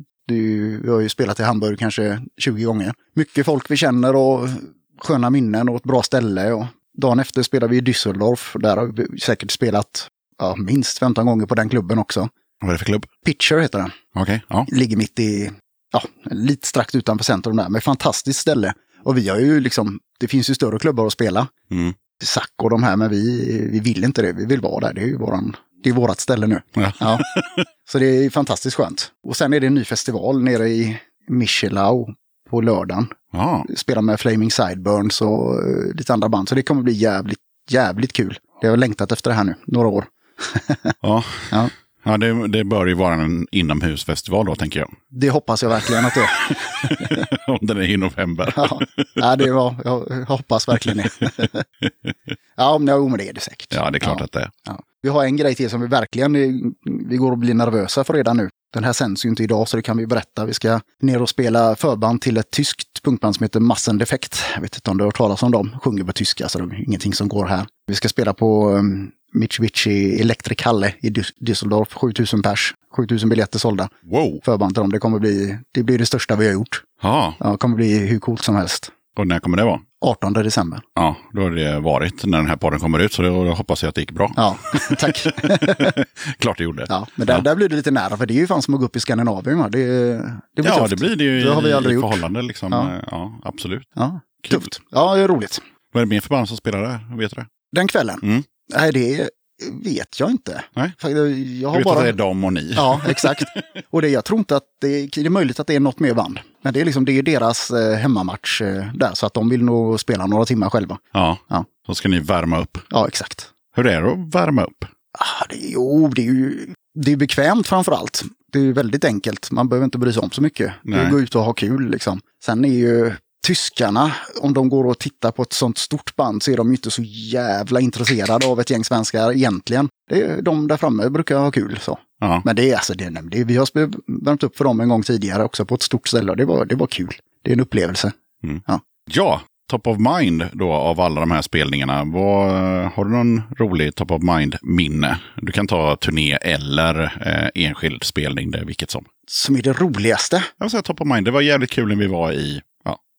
vi har ju spelat i Hamburg kanske 20 gånger. Mycket folk vi känner och sköna minnen och ett bra ställe. Och dagen efter spelar vi i Düsseldorf. Där har vi säkert spelat ja, minst 15 gånger på den klubben också. Vad är det för klubb? Pitcher heter den. Okej, ja. Ligger mitt i, ja, lite strax utanför centrum där. Men fantastiskt ställe. Och vi har ju liksom, det finns ju större klubbar att spela. Mm. Sack och de här, men vi, vi vill inte det. Vi vill vara där. Det är ju våran, det är vårat ställe nu. Ja. Ja. Så det är fantastiskt skönt. Och sen är det en ny festival nere i Michelau på lördagen. ja. Spelar med Flaming Sideburns och eh, lite andra band. Så det kommer bli jävligt, jävligt kul. Det har jag längtat efter det här nu, några år. ja. Ja. Ja, det, det bör ju vara en inomhusfestival då, tänker jag. Det hoppas jag verkligen att det är. Om den är i november. Ja, det var, jag, hoppas verkligen det. ja, men, men det är det säkert. Ja, det är klart ja. att det är. Ja. Vi har en grej till som vi verkligen vi går och blir nervösa för redan nu. Den här sänds ju inte idag så det kan vi berätta. Vi ska ner och spela förband till ett tyskt punkband som heter Massen Defekt. Jag vet inte om du har hört talas om dem. Sjunger på tyska så det är ingenting som går här. Vi ska spela på um, Mitsubishi Electric Halle i Dü- Düsseldorf. 7000 pers. 7000 biljetter sålda. Wow! Förband till dem. Det kommer bli det, blir det största vi har gjort. Ja, Ja, det kommer bli hur coolt som helst. och när kommer det vara? 18 december. Ja, då har det varit när den här podden kommer ut, så då hoppas jag att det gick bra. Ja, tack. Klart det gjorde. Ja, men där, där blir det lite nära, för det är ju fan som att gå upp i Skandinavien. Va? Det, det blir Ja, tufft. det blir det ju Det har vi aldrig i gjort. förhållande. Liksom. Ja. Ja. ja, absolut. Ja, Kul. tufft. Ja, det är roligt. Vad är det mer för band som spelar där? Vet du det? Den kvällen? Mm. Nej, det vet jag inte. Nej. Jag Du har vet att bara... det är de och ni? Ja, exakt. Och det, jag tror inte att det, det är möjligt att det är något mer band. Men det är liksom det är deras eh, hemmamatch eh, där, så att de vill nog spela några timmar själva. Ja. Ja. Då ska ni värma upp. Ja, exakt. Hur är det att värma upp? Ah, det, jo, det är ju det är bekvämt framför allt. Det är väldigt enkelt. Man behöver inte bry sig om så mycket. Det är Nej. att gå ut och ha kul liksom. Sen är ju tyskarna, om de går och tittar på ett sånt stort band så är de ju inte så jävla intresserade av ett gäng svenskar egentligen. Det är, de där framme brukar ha kul så. Ja. Men det är alltså, det, det, vi har värmt upp för dem en gång tidigare också på ett stort ställe och det var, det var kul. Det är en upplevelse. Ja, top of mind då av alla de här spelningarna. Vad, har du någon rolig top of mind-minne? Du kan ta turné eller eh, enskild spelning, det är vilket som. Som är det roligaste. Jag vill säga top of mind. Det var jävligt kul när vi var i, ja,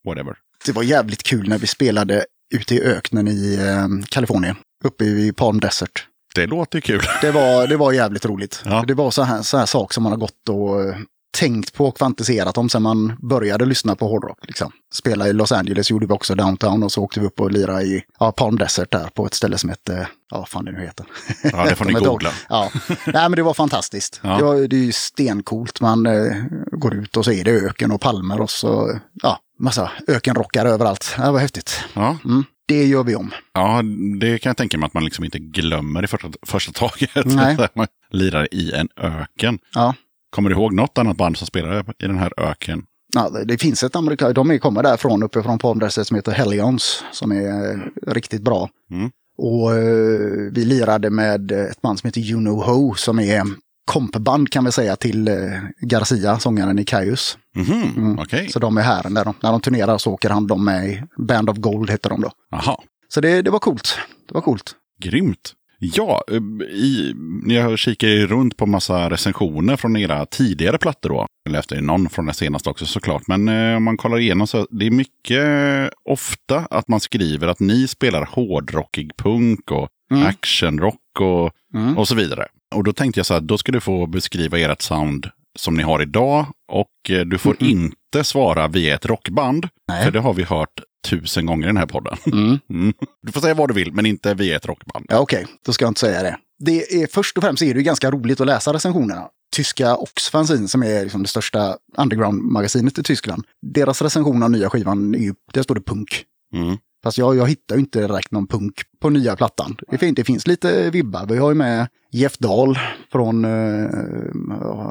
whatever. Det var jävligt kul när vi spelade ute i öknen i eh, Kalifornien. Uppe i Palm Desert. Det låter kul. Det var, det var jävligt roligt. Ja. Det var så här, så här sak som man har gått och eh, tänkt på och fantiserat om sen man började lyssna på hårdrock. Liksom. Spela i Los Angeles gjorde vi också downtown och så åkte vi upp och lirade i ja, Palm Desert där på ett ställe som hette, ja vad fan det nu heter. Ja, det får ni googla. Ja, nej men det var fantastiskt. Ja. Det, var, det är ju stencoolt. Man eh, går ut och så är det öken och palmer och så, ja, massa ökenrockar överallt. Det var häftigt. Ja, Mm. Det gör vi om. ja, det kan jag tänka mig att man liksom inte glömmer i första, första taget. Nej. man lirar i en öken. Ja. Kommer du ihåg något annat band som spelar i den här öken? Ja, det- finns ett amerikanskt, de kommer därifrån uppifrån Palm Desert som heter Hellions som är eh, riktigt bra. Mm. Och eh, vi lirade med ett band som heter You Know Ho som är kompband kan vi säga till eh, Garcia, sångaren i Caius. Mhm, Mm. okej. Så de är här när de, när de turnerar så åker han de med i Band of Gold heter de då. Jaha, Så det, det var coolt. Det var coolt. grymt. Ja, eh, i, när jag kikar runt på massa recensioner från era tidigare plattor då. Eller efter någon från den senaste också såklart. Men eh, om man kollar igenom så det är mycket eh, ofta att man skriver att ni spelar hårdrockig punk och Mm. actionrock och, Mm. och så vidare. Och då tänkte jag så här, då ska du få beskriva ert sound som ni har idag. Och eh, du får Mhm. inte svara vi är ett rockband. Nej. För det har vi hört tusen gånger i den här podden. Mm. Mm. Du får säga vad du vill, men inte vi är ett rockband. Ja, okej, då ska jag inte säga det. det är, först och främst är det ganska roligt att läsa recensionerna. Tyska Ox-fanzine som är liksom det största underground-magasinet i Tyskland. Deras recension av nya skivan, är ju, där står det punk. Mm. Fast jag, jag hittar ju inte direkt någon punk på nya plattan. Det finns, det finns lite vibbar. Vi har ju med Jeff Dahl från uh,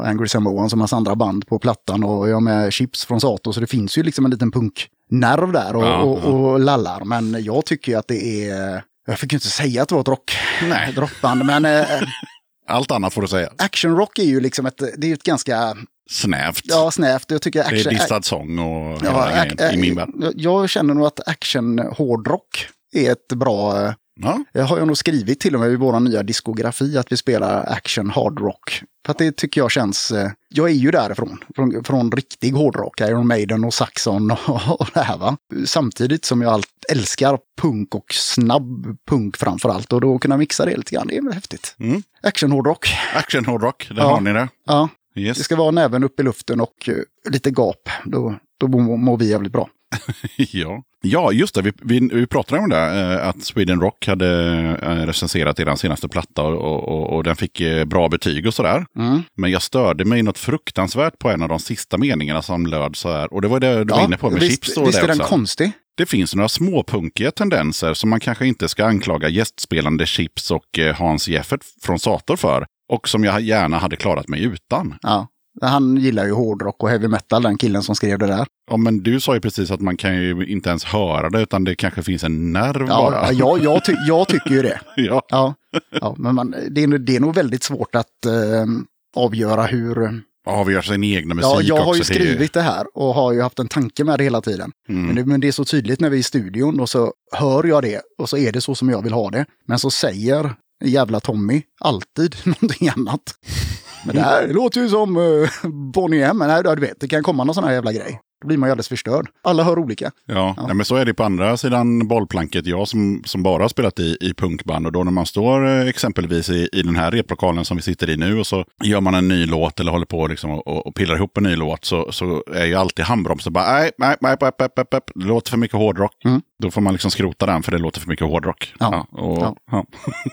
Angry Samoan som har andra band på plattan och jag har med Chips från Sato. Så det finns ju liksom en liten punknerv där och, Ja, och, ja. och lallar. Men jag tycker ju att det är... Jag fick ju inte säga att det var ett rock, Nej. rockband, men eh, Allt annat får du säga. actionrock är ju liksom ett, det är ett ganska Snävt. ja, snävt. Jag tycker det är action, distad sång och Ja, hela grejen i min värld. jag- känner nog att action-hårdrock är ett bra... eh, Ja, Jag har ju nog skrivit till och med i vår nya diskografi att vi spelar action hardrock. För att det tycker jag känns... eh, Jag är ju därifrån, från, från riktig hårdrock, Iron Maiden och Saxon och, och det här va. Samtidigt som jag allt älskar punk och snabb punk framför allt. Och då kunna mixa det lite grann, det är häftigt. Mm. Action hårdrock, action hårdrock, där Ja. har ni det. ja. Yes. Det ska vara näven upp i luften och eh, lite gap. Då, då mår vi jävligt bra. ja. ja, just det. Vi, vi, vi pratade om det, eh, att Sweden Rock hade eh, recenserat er senaste platta och, och, och den fick eh, bra betyg och sådär. Mm. Men jag störde mig något fruktansvärt på en av de sista meningarna som löd så här. Och det var det du var inne på med visst, chips och visst det är den också. konstig? Det finns några småpunkiga tendenser som man kanske inte ska anklaga gästspelande Chips och eh, Hans Jeffert från Sator för. Och som jag gärna hade klarat mig utan. Ja. Han gillar ju hårdrock och heavy metal, den killen som skrev det där. Ja, men du sa ju precis att man kan ju inte ens höra det, utan det kanske finns en nerv Ja, bara. ja, jag, ty jag tycker ju det. Ja. Ja, ja men man, det, är, det är nog väldigt svårt att eh, avgöra hur, gör sin egna musik Ja, jag har ju också. det ju- skrivit det här och har ju haft en tanke med det hela tiden. Mm. Men, det, men det är så tydligt när vi är i studion och så hör jag det och så är det så som jag vill ha det. Men så säger jävla Tommy alltid någonting annat. Men det här låter ju som uh, Bonnie M. Men nej, du vet, det kan komma någon sån här jävla grej. Då blir man ju alldeles förstörd. Alla hör olika. Ja, Nej, men så är det på andra sidan bollplanket. Jag som, som bara har spelat i, i punkband och då när man står eh, exempelvis i, i den här replokalen som vi sitter i nu och så gör man en ny låt eller håller på liksom och, och, pillar ihop en ny låt så, så är ju alltid handbromsen bara nej, nej, nej, nej, nej, nej, nej, det låter för mycket hårdrock. Mm. Då får man liksom skrota den för det låter för mycket hårdrock. Ja. och, Ja. ja.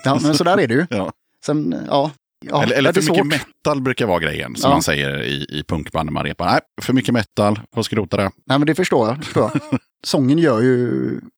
Ja, men så där är det ju. Ja. Sen, ja. Ja eller eller för mycket metal brukar vara grejen som Ja. man säger i, i punkband när man repar. Nej, för mycket metal, får skrota det. Nej, men det förstår jag. Förstår jag. Sången gör ju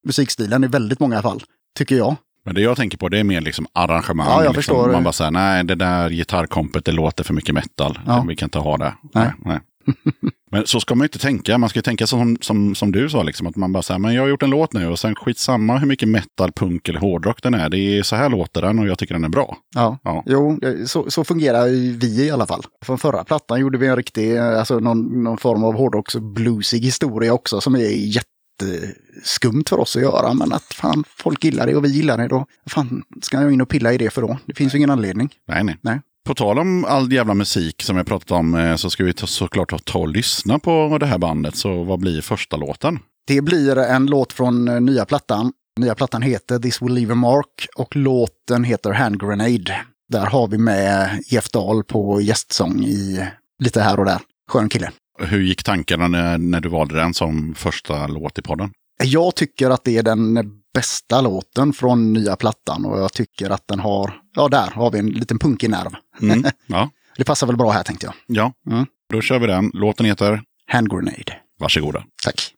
musikstilen i väldigt många fall, tycker jag. Men det jag tänker på det är mer liksom arrangemang. Ja, jag liksom. förstår. Man bara säger nej det där gitarrkompet det låter för mycket metal. Ja. Vi kan inte ha det. Nej. nej. Men så ska man inte tänka. Man ska tänka som, som, som du sa, liksom, att man bara säger men jag har gjort en låt nu och sen skitsamma hur mycket metal, punk eller hårdrock den är. Det är så här låter den och jag tycker den är bra. Ja, Ja. jo, så, så fungerar vi i alla fall. Från förra plattan gjorde vi en riktig, alltså någon, någon form av hårdrocks bluesig historia också som är jätteskumt för oss att göra. Men att fan, folk gillar det och vi gillar det då. Fan, ska jag in och pilla i det för då? Det finns ju ingen anledning. Nej, nej. Nej. På tal om all jävla musik som jag pratat om eh, så ska vi såklart ta, ta och lyssna på det här bandet. Så vad blir första låten? Det blir en låt från eh, nya plattan. Nya plattan heter This Will Leave a Mark och låten heter Hand Grenade. Där har vi med Jeff Dahl på gästsång i lite här och där. Skön kille. Hur gick tankarna när, när du valde den som första låt i podden? Jag tycker att det är den bästa låten från nya plattan och jag tycker att den har, ja där har vi en liten punkig nerv. Mm. ja. Det passar väl bra här tänkte jag. ja, Mm. då kör vi den. Låten heter Hand Grenade. Varsågoda. Tack.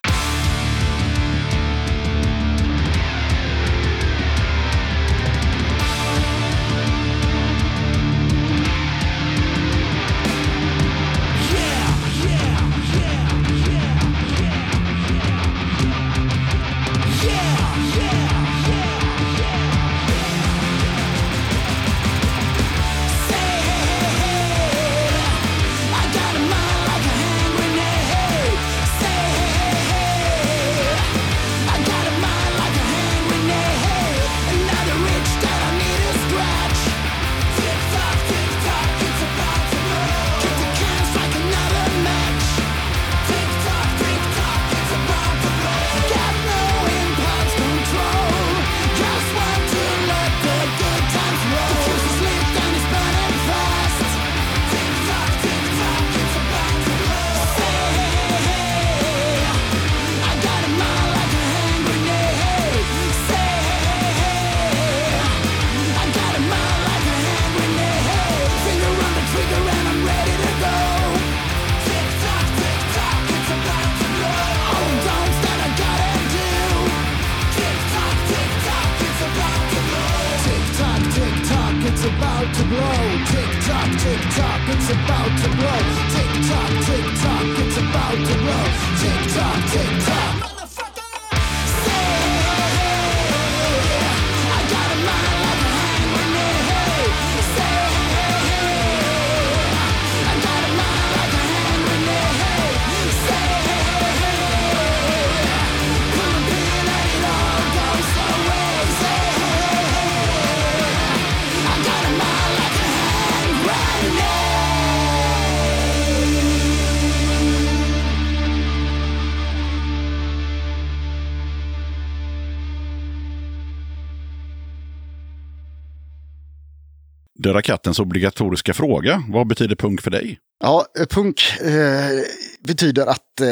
Kattens obligatoriska fråga. Vad betyder punk för dig? Ja, punk eh, betyder att eh,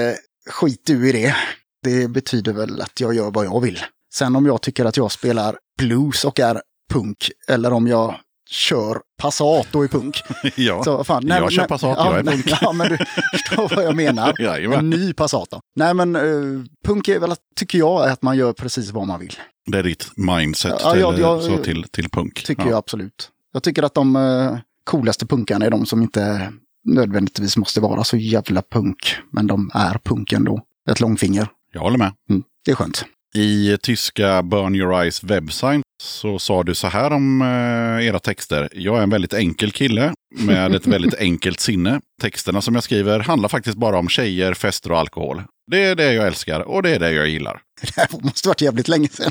skit du i det. Det betyder väl att jag gör vad jag vill. Sen om jag tycker att jag spelar blues och är punk, eller om jag kör Passat och är punk. ja. Så, fan, Jag kör Passat, ja, jag är nej, punk. Ja, men du förstår vad jag menar. Jajamän. En ny Passat då. Nej, men eh, punk är väl, att, tycker jag, att man gör precis vad man vill. Det är ditt mindset Ja, till, ja, ja, så till, till punk. Tycker ja. jag absolut. Jag tycker att de eh, coolaste punkarna är de som inte nödvändigtvis måste vara så jävla punk. Men de är punk ändå. Ett långfinger. jag håller med. Mm, det är skönt. I tyska Burn Your Eyes webbsite så sa du så här om eh, era texter. Jag är en väldigt enkel kille med ett väldigt enkelt sinne. Texterna som jag skriver handlar faktiskt bara om tjejer, fester och alkohol. Det är det jag älskar och det är det jag gillar. Det här måste varit jävligt länge sedan.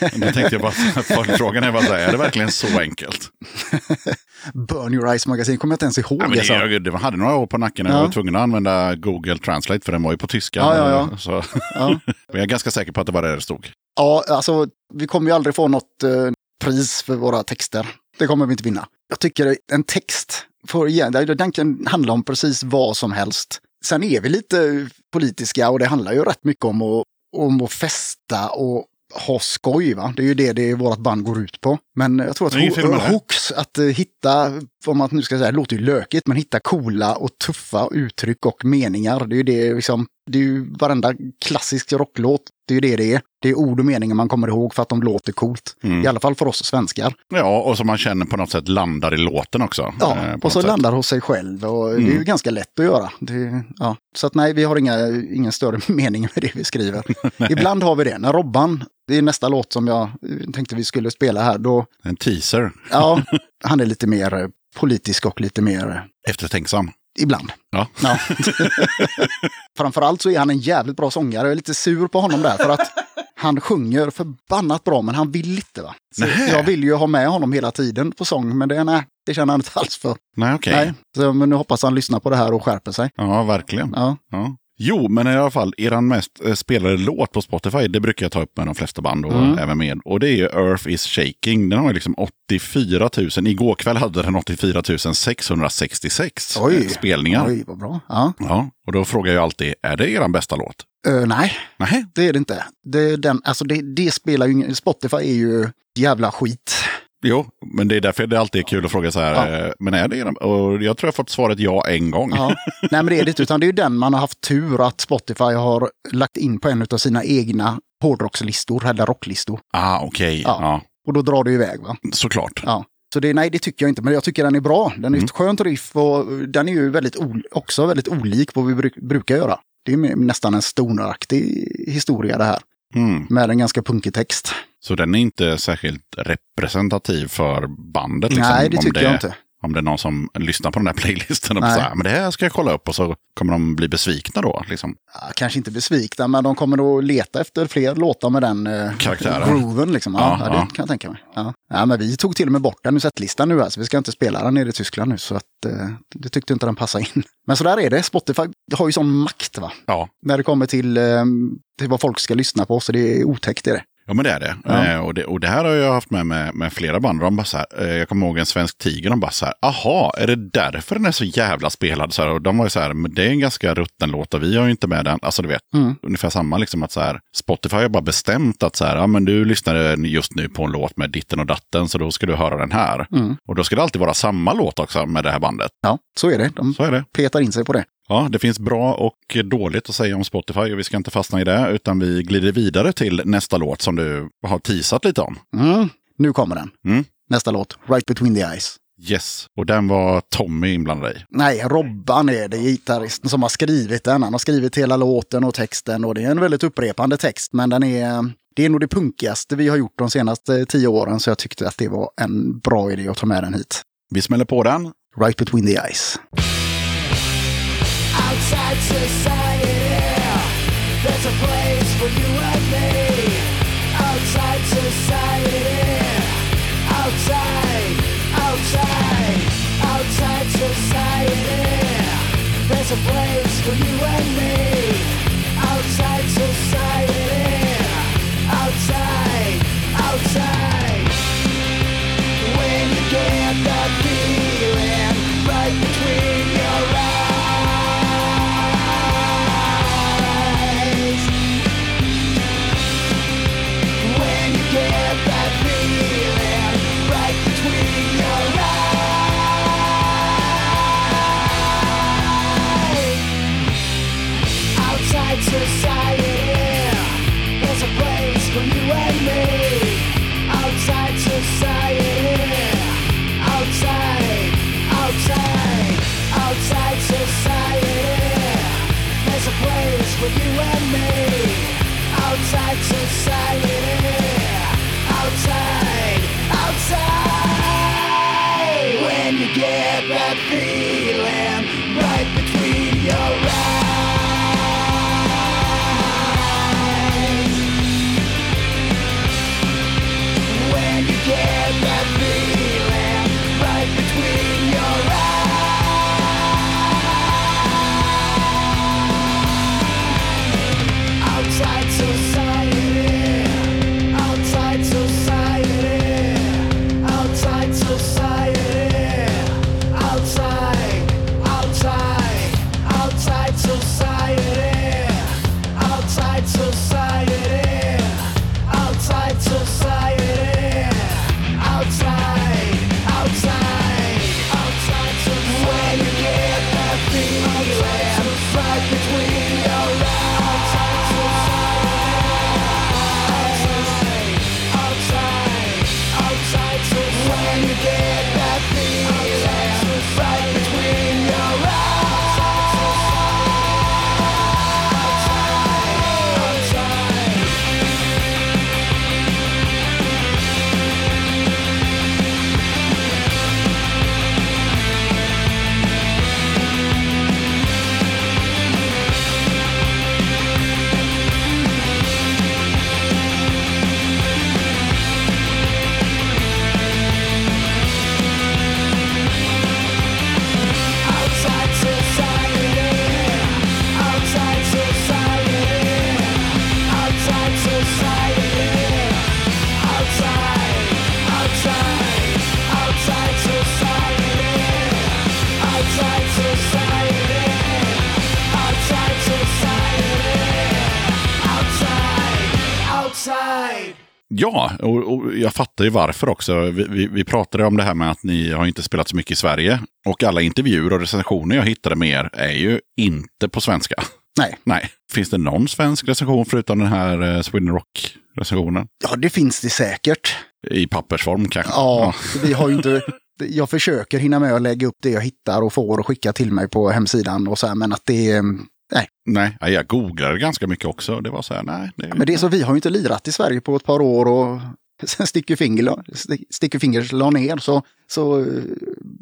Nu tänkte jag bara, följdfrågan är bara så här, är det verkligen så enkelt? Burn Your Eyes magasin kommer jag inte ens ihåg. Ja, men det, jag, det hade några år på nacken när Ja. jag var tvungen att använda Google Translate för den var ju på tyska. Ja, ja, ja. Så, Ja. men jag är ganska säker på att det var det det stod. Ja, alltså vi kommer ju aldrig få något eh, pris för våra texter. Det kommer vi inte vinna. Jag tycker en text, får, igen, den kan handla om precis vad som helst. Sen är vi lite politiska och det handlar ju rätt mycket om att, om att festa och ha skoj. Va? Det är ju det, det vårt band går ut på. Men jag tror att hooks, att eh, hitta, om man nu ska säga, det låter ju lökigt, men hitta coola och tuffa uttryck och meningar. Det är ju det liksom, det är ju varenda klassisk rocklåt, det är ju det det är. Det är ord och meningar man kommer ihåg för att de låter coolt. Mm. I alla fall för oss svenskar. Ja, och som man känner på något sätt landar i låten också. Ja, eh, och så sätt. landar hos sig själv och det är Mm. ju ganska lätt att göra. Det, ja. Så att nej, vi har inga, ingen större mening med det vi skriver. Ibland har vi det. När Robban, det är nästa låt som jag tänkte vi skulle spela här, då, En teaser. ja, han är lite mer politisk och lite mer, eh, Eftertänksam. ibland. Ja. Ja. Framförallt så är han en jävligt bra sångare. Jag är lite sur på honom där för att han sjunger förbannat bra men han vill inte va. Jag vill ju ha med honom hela tiden på sång men det, nej, det känner han inte alls för. Nej, okej. Nej. Så, men nu hoppas han lyssnar på det här och skärper sig. Ja, verkligen. Ja. Ja. Jo, men i alla fall, eran mest eh, spelade låt på Spotify, det brukar jag ta upp med de flesta band och Mm. även med. Och det är ju Earth is shaking. Den har ju liksom 84 000. Igår kväll hade den 84 666 Oj. eh, spelningar. Oj, vad bra. Ja. Ja, och då frågar jag alltid, är det eran bästa låt? Ö, nej, Nej, det är det inte. Det, den, alltså det, det spelar ju. Spotify är ju jävla skit. Jo, men det är därför det alltid är kul att fråga så här, Ja. eh, men är det? Och jag tror jag fått svaret ja en gång. Ja. Nej, men det är det utan det är ju den man har haft tur att Spotify har lagt in på en av sina egna hårdrockslistor, eller rocklistor. Ah, okej. Ja. Ja. Och då drar det iväg. Va? såklart. Ja. Så det, nej, det tycker jag inte, men jag tycker den är bra. Den är Mm. ett skönt riff och den är ju väldigt också väldigt olik vad vi bruk, brukar göra. Det är nästan en stoneraktig historia det här, Mm. med en ganska punkig text. Så den är inte särskilt representativ för bandet? Liksom, nej, det tycker jag inte. Om det är någon som lyssnar på den här playlisten och Nej. säger men det här ska jag kolla upp och så kommer de bli besvikna då. Liksom. Ja, kanske inte besvikna, men de kommer nog leta efter fler låtar med den eh, Karaktären. grooven. Liksom. Ja, Ja, ja, det kan jag tänka mig. Ja. Ja, men vi tog till och med bort den ur setlistan nu, alltså. vi ska inte spela den nere i Tyskland nu, så att, eh, det tyckte inte den passade in. Men så där är det, Spotify har ju sån makt va? Ja. när det kommer till, eh, till vad folk ska lyssna på, så det är otäckt är det. Ja, men det är det. Ja. Eh, och det. Och det här har jag haft med med, med flera band. De bara så här, eh, jag kommer ihåg en svensk tiger, de bara så här, aha, är det därför den är så jävla spelad? Så här, och de var ju så här, men det är en ganska rutten låt och vi har ju inte med den. Alltså du vet, Mm. ungefär samma liksom att så här, Spotify har bara bestämt att så här, ja men du lyssnar just nu på en låt med ditten och datten, så då ska du höra den här. Mm. Och då ska det alltid vara samma låt också med det här bandet. Ja, så är det. De Så är det. petar in sig på det. Ja, det finns bra och dåligt att säga om Spotify och vi ska inte fastna i det, utan vi glider vidare till nästa låt som du har teasat lite om. Mm. Nu kommer den. Mm. Nästa låt, Right Between the Eyes. Yes, och den var Tommy inblandad i. Nej, Robban är det, gitarristen som har skrivit den. Han har skrivit hela låten och texten och det är en väldigt upprepande text, men den är, det är nog det punkigaste vi har gjort de senaste tio åren, så jag tyckte att det var en bra idé att ta med den hit. Vi smäller på den. Right Between the Eyes. Outside society, there's a place for you and me. Outside society, outside, outside, outside society, there's a place for you and me. side to side. Ja, och, och jag fattar ju varför också. Vi, vi, vi pratade om det här med att ni har inte spelat så mycket i Sverige. Och alla intervjuer och recensioner jag hittade med er är ju inte på svenska. Nej, Nej. Finns det någon svensk recension förutom den här eh, Sweden Rock-recensionen? ja det finns det säkert. I pappersform kanske? Ja, vi har inte... Jag försöker hinna med att lägga upp det jag hittar och får och skicka till mig på hemsidan och så här, men att det är... Nej, Nej, ja, jag googlade ganska mycket också. Det var så här, nej. Det, men det är så, vi har ju inte lirat i Sverige på ett par år och sen Sticky Finger, Fingers la ner så... så eh,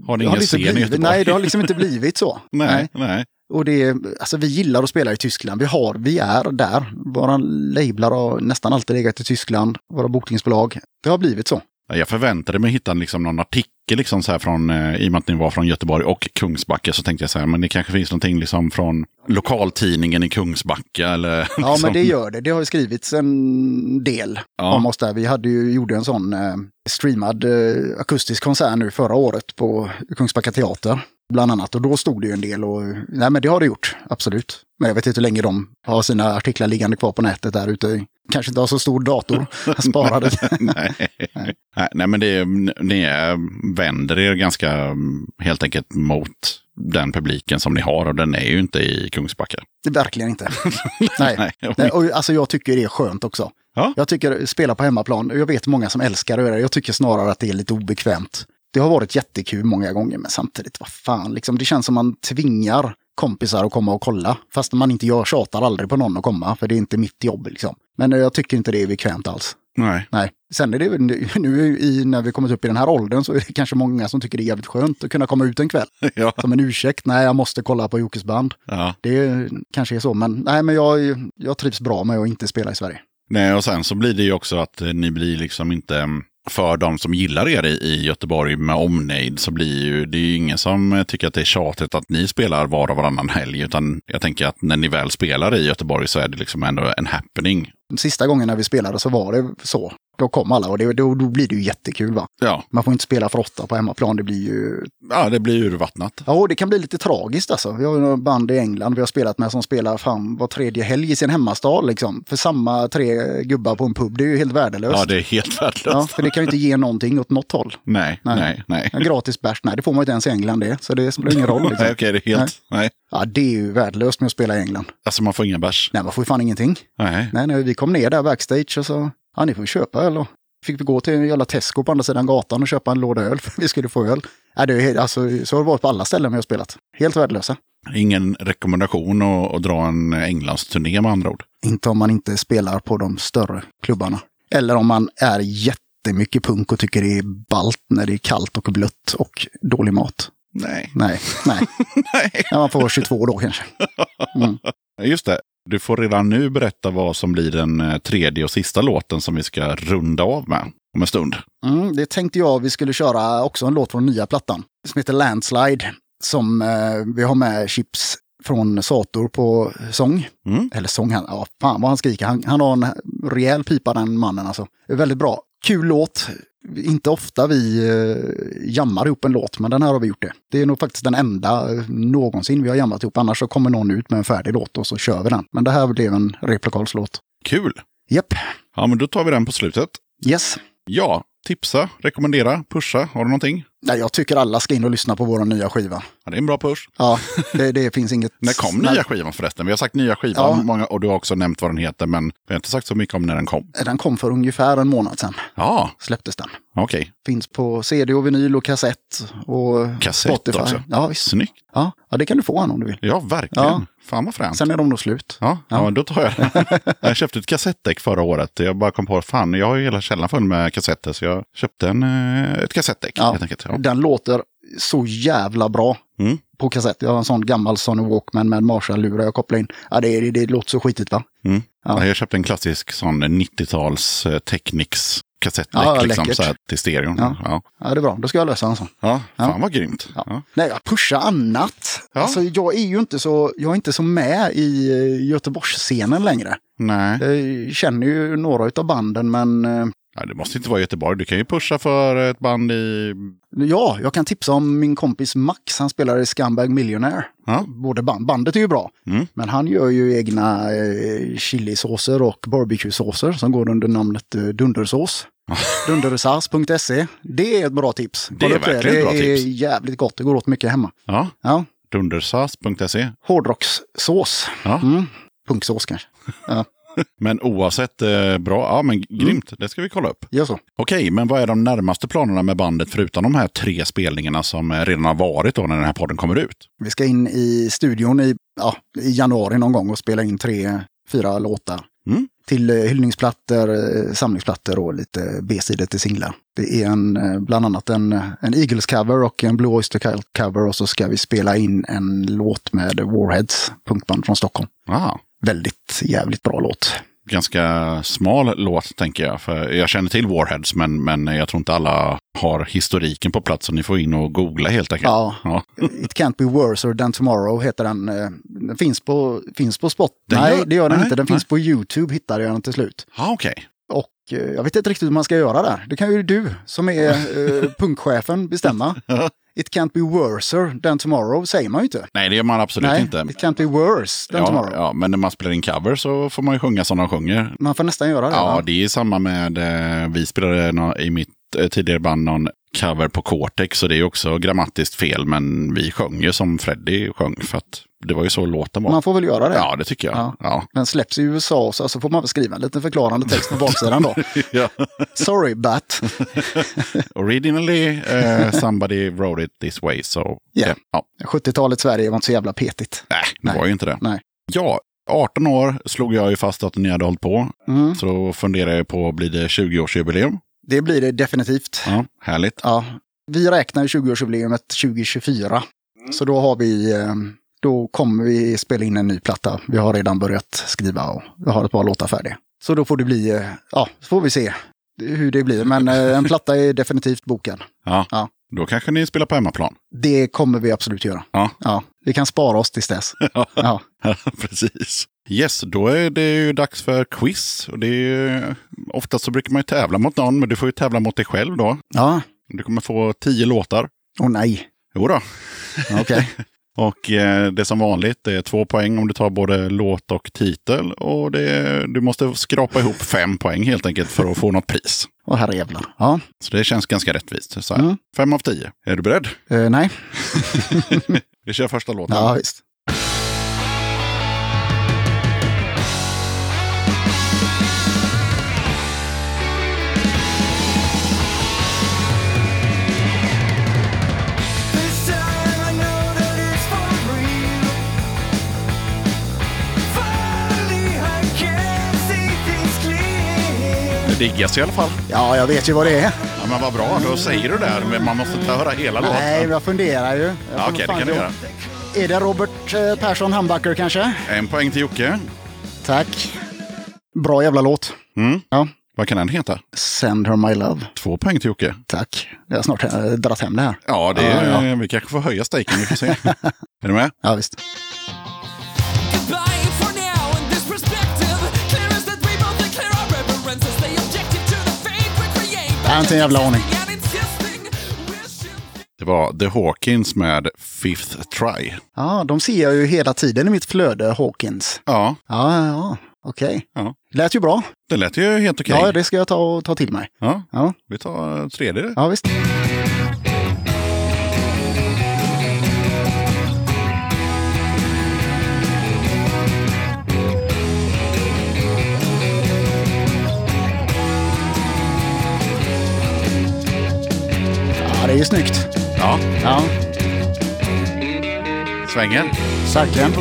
har det ingen liksom scen i blivit, Göteborg? Nej, det har liksom inte blivit så. nej, nej. Och det alltså vi gillar att spela i Tyskland. Vi har, vi är där. Våra lablar har nästan alltid legat i Tyskland. Våra bokningsbolag. Det har blivit så. Ja, Jag förväntade mig hitta liksom någon artikel liksom så här från, eh, i och med att ni var från Göteborg och Kungsbacka så tänkte jag så här, men det kanske finns någonting liksom från lokaltidningen i Kungsbacka eller Ja, liksom. men det gör det. Det har skrivits en del Ja. om oss där. Vi hade ju, gjorde en sån eh, streamad eh, akustisk konsert nu förra året på Kungsbacka teater. Bland annat. Och då stod det ju en del och nej men det har det gjort, absolut. Men jag vet inte hur länge de har sina artiklar liggande kvar på nätet där ute. Kanske inte har så stor dator sparade. nej. Nej. nej, men det är, ni är, vänder er ganska mm, helt enkelt mot den publiken som ni har och den är ju inte i Kungsbacka. Det verkligen inte. Nej. Nej. Nej, och alltså jag tycker det är skönt också. Ja. Jag tycker spela på hemmaplan, jag vet många som älskar att göra det. Jag tycker snarare att det är lite obekvämt. Det har varit jättekul många gånger, men samtidigt, vad fan, liksom, det känns som man tvingar kompisar att komma och kolla. Fast man inte gör, tjatar aldrig på någon att komma, för det är inte mitt jobb liksom. Men eh, jag tycker inte det är bekvämt alls. Nej. Nej. Sen är det nu, i, när vi kommit upp i den här åldern så är det kanske många som tycker det är jävligt skönt att kunna komma ut en kväll. Ja. Som en ursäkt, nej jag måste kolla på Jokes band. Ja. Det kanske är så, men nej men jag, jag trivs bra med att inte spela i Sverige. Nej, och sen så blir det ju också att eh, ni blir liksom inte, mm, för de som gillar er i, Göteborg med omnejd, så blir ju, det är ju ingen som tycker att det är tjatigt att ni spelar var och varannan helg, utan jag tänker att när ni väl spelar i Göteborg så är det liksom ändå en happening. Sista gången när vi spelade så var det så. Då kom alla och det, då, då blir det ju jättekul va. Ja, Man får inte spela för åtta på hemmaplan, det blir ju... ja det blir urvattnat. Ja, och det kan bli lite tragiskt alltså. Vi har ju några band i England vi har spelat med som spelar fan var tredje helg i sin hemmastad liksom. För samma tre gubbar på en pub, det är ju helt värdelöst. Ja, det är helt Ja, värdelöst. för det kan ju inte ge någonting åt något håll. Nej, Nej. nej, nej. En gratis bärs, nej det får man ju inte ens i England det. Så det spelar ingen roll. Liksom. Nej, okej, det är helt, nej. Ja, det är ju värdelöst med att spela i England. Alltså man får ingen bärs. Nej, man får ju fan ingenting. Nej. Nej, nej, vi kom ner där backstage och så, ja ni får köpa öl. Och fick vi gå till en jävla Tesco på andra sidan gatan och köpa en låda öl för vi skulle få öl. Ja, det är, alltså, så har det varit på alla ställen vi har spelat. Helt värdelösa. Ingen rekommendation att, att dra en Englandsturné med andra ord. Inte om man inte spelar på de större klubbarna. Eller om man är jättemycket punk och tycker det är ballt när det är kallt och blött och dålig mat. Nej. Nej, nej. Nej. Ja, man får vara 22 då kanske. Just det. Du får redan nu berätta vad som blir den eh, tredje och sista låten som vi ska runda av med om en stund. Mm, det tänkte jag vi skulle köra också en låt från nya plattan. Som heter Landslide. Som eh, vi har med Chips från Sator på sång. Mm. Eller sång, han, ja fan vad han skriker. Han, han har en rejäl pipa den mannen alltså. Väldigt bra. Kul låt. Inte ofta vi eh, jammar ihop en låt, men den här har vi gjort det. Det är nog faktiskt den enda eh, någonsin vi har jammat ihop. Annars så kommer någon ut med en färdig låt och så kör vi den. Men det här blev en replokalslåt. Kul! Japp, Ja, men då tar vi den på slutet. yes. Ja, tipsa, rekommendera, pusha. Har du någonting? Nej, jag tycker alla ska in och lyssna på vår nya skiva. Ja, det är en bra push. Ja, det, det finns inget... När kom nya skivan förresten? Vi har sagt nya skivan Ja. många, och du har också nämnt vad den heter, men vi har inte sagt så mycket om när den kom. Den kom för ungefär en månad sedan. Ja, Släpptes den. okej. Finns på CD och vinyl och kassett. Och Kassett Spotify. också. Ja, visst. Snyggt. Ja, ja, det kan du få han om du vill. Ja, verkligen. Ja. Fan vad fränt. Sen är de nog slut. Ja, ja. då tar jag det. Jag köpte ett kassettdäck förra året. Jag bara kom på, fan, jag har ju hela källaren full med kassetter. Så jag köpte en, eh, ett kassettdäck Ja. helt enkelt. Ja. Den låter så jävla bra Mm. på kassett. Jag har en sån gammal Sony Walkman med Marshall-lurar jag kopplar in. Ja, det, det, det låter så skitigt va? Mm. Ja. Ja. Jag köpte en klassisk sån 90-tals eh, Technics kassettdäck Ja, liksom, läckert. så här, till stereon. Ja. Ja. Ja. Det är bra. Då ska jag lösa en sån. fan Ja. vad grymt. Ja. Nej, pushar annat. Alltså, jag är ju inte så, jag är inte så med i eh, Göteborgsscenen längre. Nej, Jag känner ju några av banden, men ja, det måste inte vara Göteborg. Du kan ju pusha för ett band i... ja, jag kan tipsa om min kompis Max. Han spelar i Scumbag Millionaire. Ja. Både band, bandet är ju bra, Mm. men han gör ju egna eh, chilisåser och barbecuesåser som går under namnet eh, Dundersås. Dundersas.se. Det är ett bra tips. Det är verkligen ett bra Det är tips. jävligt gott. Det går åt mycket hemma. Ja, Ja, dundersas.se. hårdrockssås. Ja. Mm. Punksås kanske. Ja, Men oavsett eh, bra, ja men grymt. Det ska vi kolla upp. gör så. Okej, men vad är de närmaste planerna med bandet förutom de här tre spelningarna som eh, redan har varit då när den här podden kommer ut? Vi ska in i studion i, ja, i januari någon gång och spela in tre, fyra låtar. Mm. Till eh, hyllningsplattor, eh, samlingsplattor och lite B-sidor till singlar. Det är en, bland annat en, en Eagles-cover och en Blue Oyster-cover och så ska vi spela in en låt med Warheads, punkband från Stockholm. Ah, Väldigt jävligt bra låt. ganska smal låt tänker jag. För jag känner till Warheads, men, men jag tror inte alla har historiken på plats. Så ni får in och googla helt enkelt. Ja. ja. It can't be worse than tomorrow heter den. eh, Den finns på, finns på Spot. Den nej, gör- det gör den nej, inte. Den nej. finns på YouTube hittade jag den till slut. Ah, Okej. Och eh, jag vet inte riktigt hur man ska göra där. Det kan ju du som är eh, punkchefen bestämma. It can't be worser than tomorrow säger man ju inte. Nej, det gör man absolut Nej, inte. it can't be worse than Ja, tomorrow. ja, men när man spelar in cover så får man ju sjunga som de sjunger. Man får nästan göra det. Ja, va? det är samma med, eh, vi spelade i mitt eh, tidigare band någon cover på Cortex. Så det är också grammatiskt fel, men vi sjöng ju som Freddie sjöng. För att det var ju så låten var. Man får väl göra det. Ja, det tycker jag. Ja. Ja. Den släpps i USA så så får man väl skriva en liten förklarande text på baksidan då. Ja. Sorry but. Originally uh, somebody wrote it this way. So, Yeah. ja. 70-talets Sverige var inte så jävla petigt. Nej, det Nej. var ju inte det. Nej. Ja, 18 år slog jag ju fast att ni hade hållit på. Mm. Så då funderar jag på, blir det 20-årsjubileum? Det blir det definitivt. Ja, härligt. Ja, vi räknar ju 20-årsjubileumet 2024. Så då har vi, eh, då kommer vi spela in en ny platta. Vi har redan börjat skriva och vi har ett par låtar färdiga. Så då får det bli, eh, ja, så får vi se hur det blir. Men eh, en platta är definitivt bokad. Ja. Ja. Då kanske ni spelar på hemmaplan. Det kommer vi absolut göra. Ja. Ja, vi kan spara oss tills dess. Ja, Ja, precis. Yes, då är det ju dags för quiz. Och det är oftast så brukar man ju tävla mot någon, men du får ju tävla mot dig själv då. ja. Du kommer få tio låtar. åh nej. Jo då. Okej. Och eh, det är som vanligt, det är två poäng om du tar både låt och titel. Och det är, du måste skrapa ihop fem poäng helt enkelt för att få något pris. Åh herrejävlar. Ja, Så det känns ganska rättvist. Så. Mm. Fem av tio. Är du beredd? eh, nej. Vi kör första låten. Ja, visst. Diggas i alla fall. Ja, jag vet ju vad det är. Ja, men vad bra, då säger du det. Men man måste inte höra hela låten. Nej, jag funderar ju. Jag Ja, Okej, det kan du göra. Är det Robert eh, Persson Hambacker kanske? En poäng till Jocke. Tack. Bra jävla låt. Mm. Ja. Vad kan den heta? Send her my love. Två poäng till Jocke. Tack. Jag har snart eh, dragit hem det här. Ja, det Ja, är, ja. vi kanske får höja stejken. Vi får se. är du med? Ja, visst. Jag har inte en jävla aning. Det var The Hawkins med Fifth Try. Ja, de ser jag ju hela tiden i mitt flöde, Hawkins. Ja, Ja, ja, okej. Ja. Lät ju bra. det lät ju helt okej. Ja, det ska jag ta, ta till mig. Ja, Ja, vi tar tredje. ja visst. Det är ju snyggt. Ja, Ja, svänger. verkligen.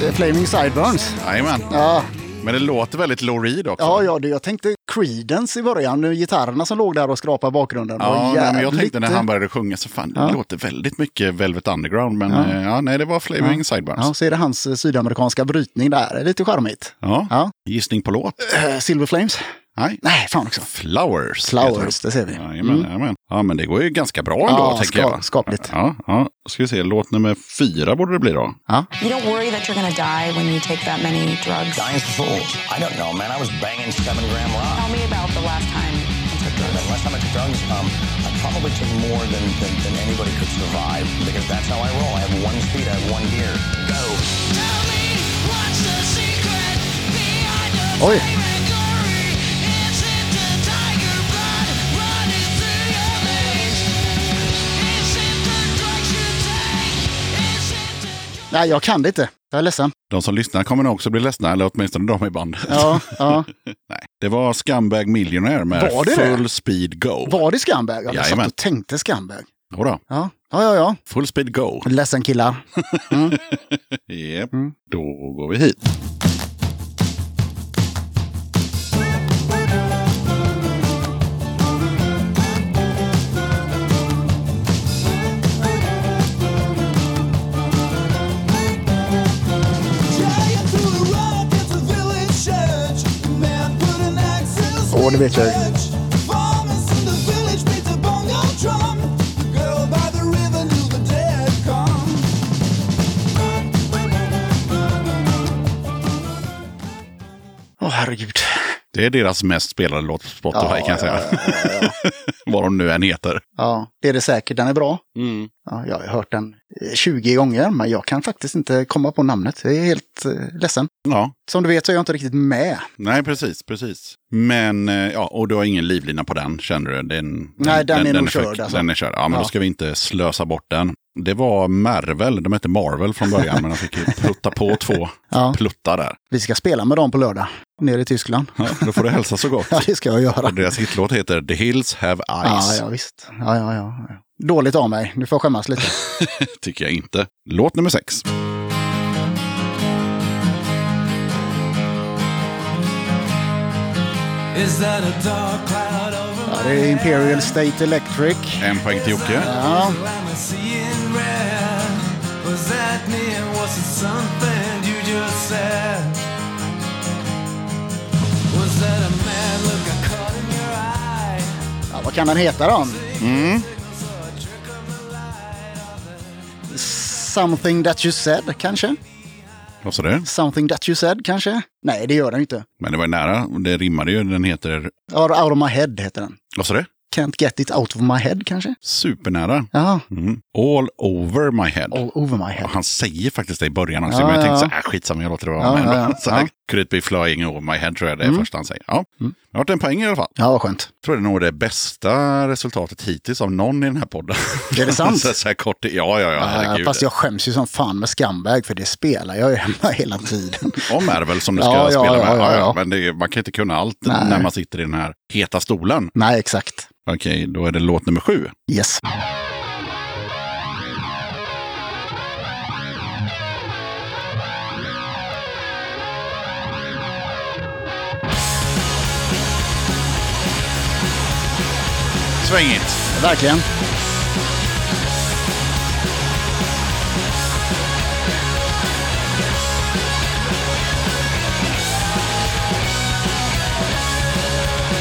Det är Flaming Sideburns. Jajamän. Ja, Men det låter väldigt Lou Reed också. ja, ja det, jag tänkte Creedence i början. Gitarrerna som låg där och skrapade bakgrunden. Ja, nej, men jag tänkte när han började sjunga så fan, det Ja. låter väldigt mycket Velvet Underground. Men Ja. ja, ja nej, det var Flaming Sideburns. Ja, så är det hans eh, sydamerikanska brytning där. Det är lite charmigt. Ja. Ja. Gissning på låt? Eh, Silver Flames? Nej. Nej, fan också. Flowers. Flowers, det ser vi. Jajamän, Mm. jajamän. Ja, men det går ju ganska bra ändå, Ja, tänker ska- jag. skapligt. Ja, ja. Ska vi se, låt nummer fyra borde det bli då. Ja. You don't worry that you're to die when you take that many drugs. Dying's fools. I don't know, man. I was banging seven gram rock. Tell me about the last time you took The drugs. last time I took drugs, um, I probably took more than, than, than anybody could survive because that's how I roll. I have one speed, I have one gear. Go. Tell me what's the secret behind the Oj. Nej, jag kan det inte. Jag är ledsen. De som lyssnar kommer nog också bli ledsna, eller åtminstone de i bandet. Ja, ja. Nej, det var Scumbag Millionaire med Var det det? Full Speed Go. Var det Scumbag? Jag satt och tänkte Scumbag. Jodå, Ja, ja, ja. ja. Full Speed Go. Ledsen killar. Yep. Mm. Då går vi hit. Åh, det vet ju. Åh, herregud. Det är deras mest spelade låt på Spotify Ja, kan jag säga. ja, Vad de nu än heter. Ja, det är det säkert. Den är bra. Ja, jag har hört den eh, 20 gånger, men jag kan faktiskt inte komma på namnet. Jag är helt eh, ledsen. Ja, Som du vet så är jag inte riktigt med. nej precis, precis. Men, eh, ja, och du har ingen livlina på den, känner du? Den, Nej, den är nog för- körd, alltså. Den är körd. Ja, men Ja. då ska vi inte slösa bort den. Det var Marvel, de hette Marvel från början, men de fick ju plutta på två Ja. pluttar där. Vi ska spela med dem på lördag, nere i Tyskland. Ja, då får du hälsa så gott. Ja, det ska jag göra. Och deras hitlåt heter The Hills Have Ja, Eyes. ja, visst. Ja, ja, ja. ja. Dåligt av mig. Nu får jag skämmas lite. Tycker jag inte. Låt nummer sex. is that a dark cloud over Ja, det är Imperial State Electric. En poäng till Jocke. Ja, Was that me and was it something you just said? Was that a mad look I caught in your eye? ja vad kan den heta då? Something that you said, kanske? Vad sa du? Something that you said, kanske? Nej, det gör den inte. Men det var ju nära. Det rimmade ju. Den heter... Out of my head heter den. Vad sa du? Can't get it out of my head, kanske? Supernära. Ja, Mm. All over my head. all over my head. Och han säger faktiskt det i början också. Ja, men jag tänkte ja. så här, äh, skitsamma, jag låter det vara. Ja, men ja, Could it be flying over my head tror jag det är första han säger. Ja. Det har varit en poäng i alla fall. Ja, vad skönt. Jag tror det är nog det bästa resultatet hittills av någon i den här podden. Är det sant? så, så här kort, ja, ja, ja, Ja, herregud. fast jag skäms ju som fan med Scumbag, för det spelar jag ju hemma hela tiden. Om Marvel som du ska Ja, spela med. ja, ja, Ja, ja. Men det, man kan inte kunna allt Nej. när man sitter i den här heta stolen. Nej, exakt. Okej, då är det låt nummer sju. Yes. Svängigt. Verkligen.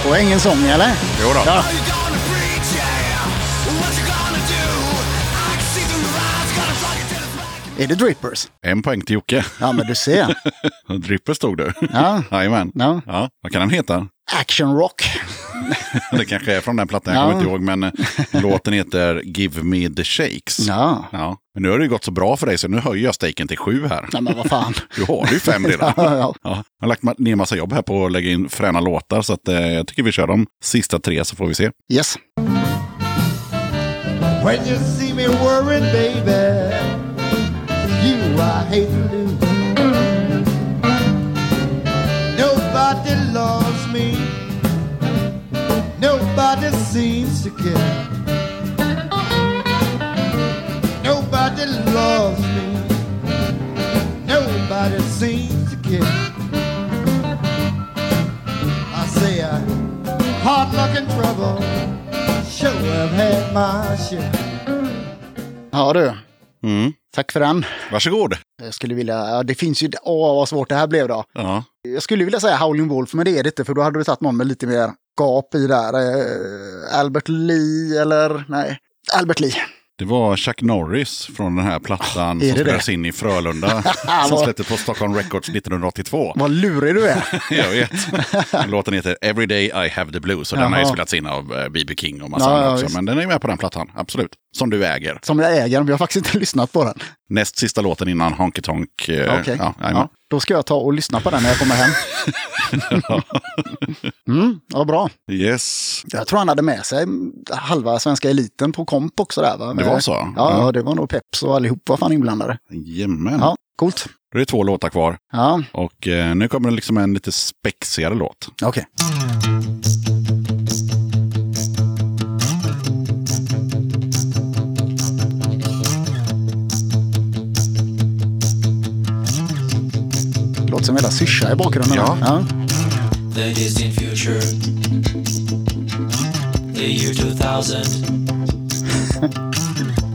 Och ingen sång eller? Jo då. Ja. Är det Drippers? En poäng till Jocke. Ja, men du ser. Dripper stod du. Ja. Jajamän. Ja. Ja. Vad kan den heta? Action rock. Det kanske är från den plattan, jag Ja. kommer inte ihåg. Men eh, låten heter Give Me The Shakes. Ja. Ja. Men nu har det ju gått så bra för dig så nu höjer jag steken till sju här. Nej, men vad fan. Du har ju fem redan. Ja, ja. Ja, jag har lagt ner massa jobb här på att lägga in fräna låtar. Så att, eh, jag tycker vi kör de sista tre så får vi se. Yes. When you see me worried, baby, you I hate Nobody seems to care. Nobody loves me. Nobody seems to care. I say I hard luck and trouble. Sure, I've had my share. Ja du, Mm. tack för den. Varsågod. Jag skulle vilja, ja, det finns ju, åh vad svårt det här blev då. Ja. Jag skulle vilja säga Howling Wolf, men det är det inte, för då hade du tagit någon med lite mer gap i där. Eh, Albert Lee eller, nej, Albert Lee. Det var Chuck Norris från den här plattan som det? spelades in i Frölunda. som släpptes på Stockholm Records 1982. Vad lurig du är. Jag vet. Låten heter Every Day I Have The Blues. Och den har ju spelats in av eh, B.B. King och massa Ja, andra ja, också. visst. Men den är med på den plattan, absolut. Som du äger. Som jag äger, men jag har faktiskt inte lyssnat på den. Näst sista låten innan Honky Tonk. eh, Okej. ja, ja. Då ska jag ta och lyssna på den när jag kommer hem. mm, ja, bra. Yes. Jag tror han hade med sig halva svenska eliten på komp också där. Va? Det var så? Ja, Ja. det var nog Peps och allihop var fan inblandade. Jajamän. Ja, coolt. Då är det två låtar kvar. Ja, Och eh, nu kommer det liksom en lite spexigare låt. okej. Låter som jävla syrsa i bakgrunden. Ja. ja. The distant future. The year 2000.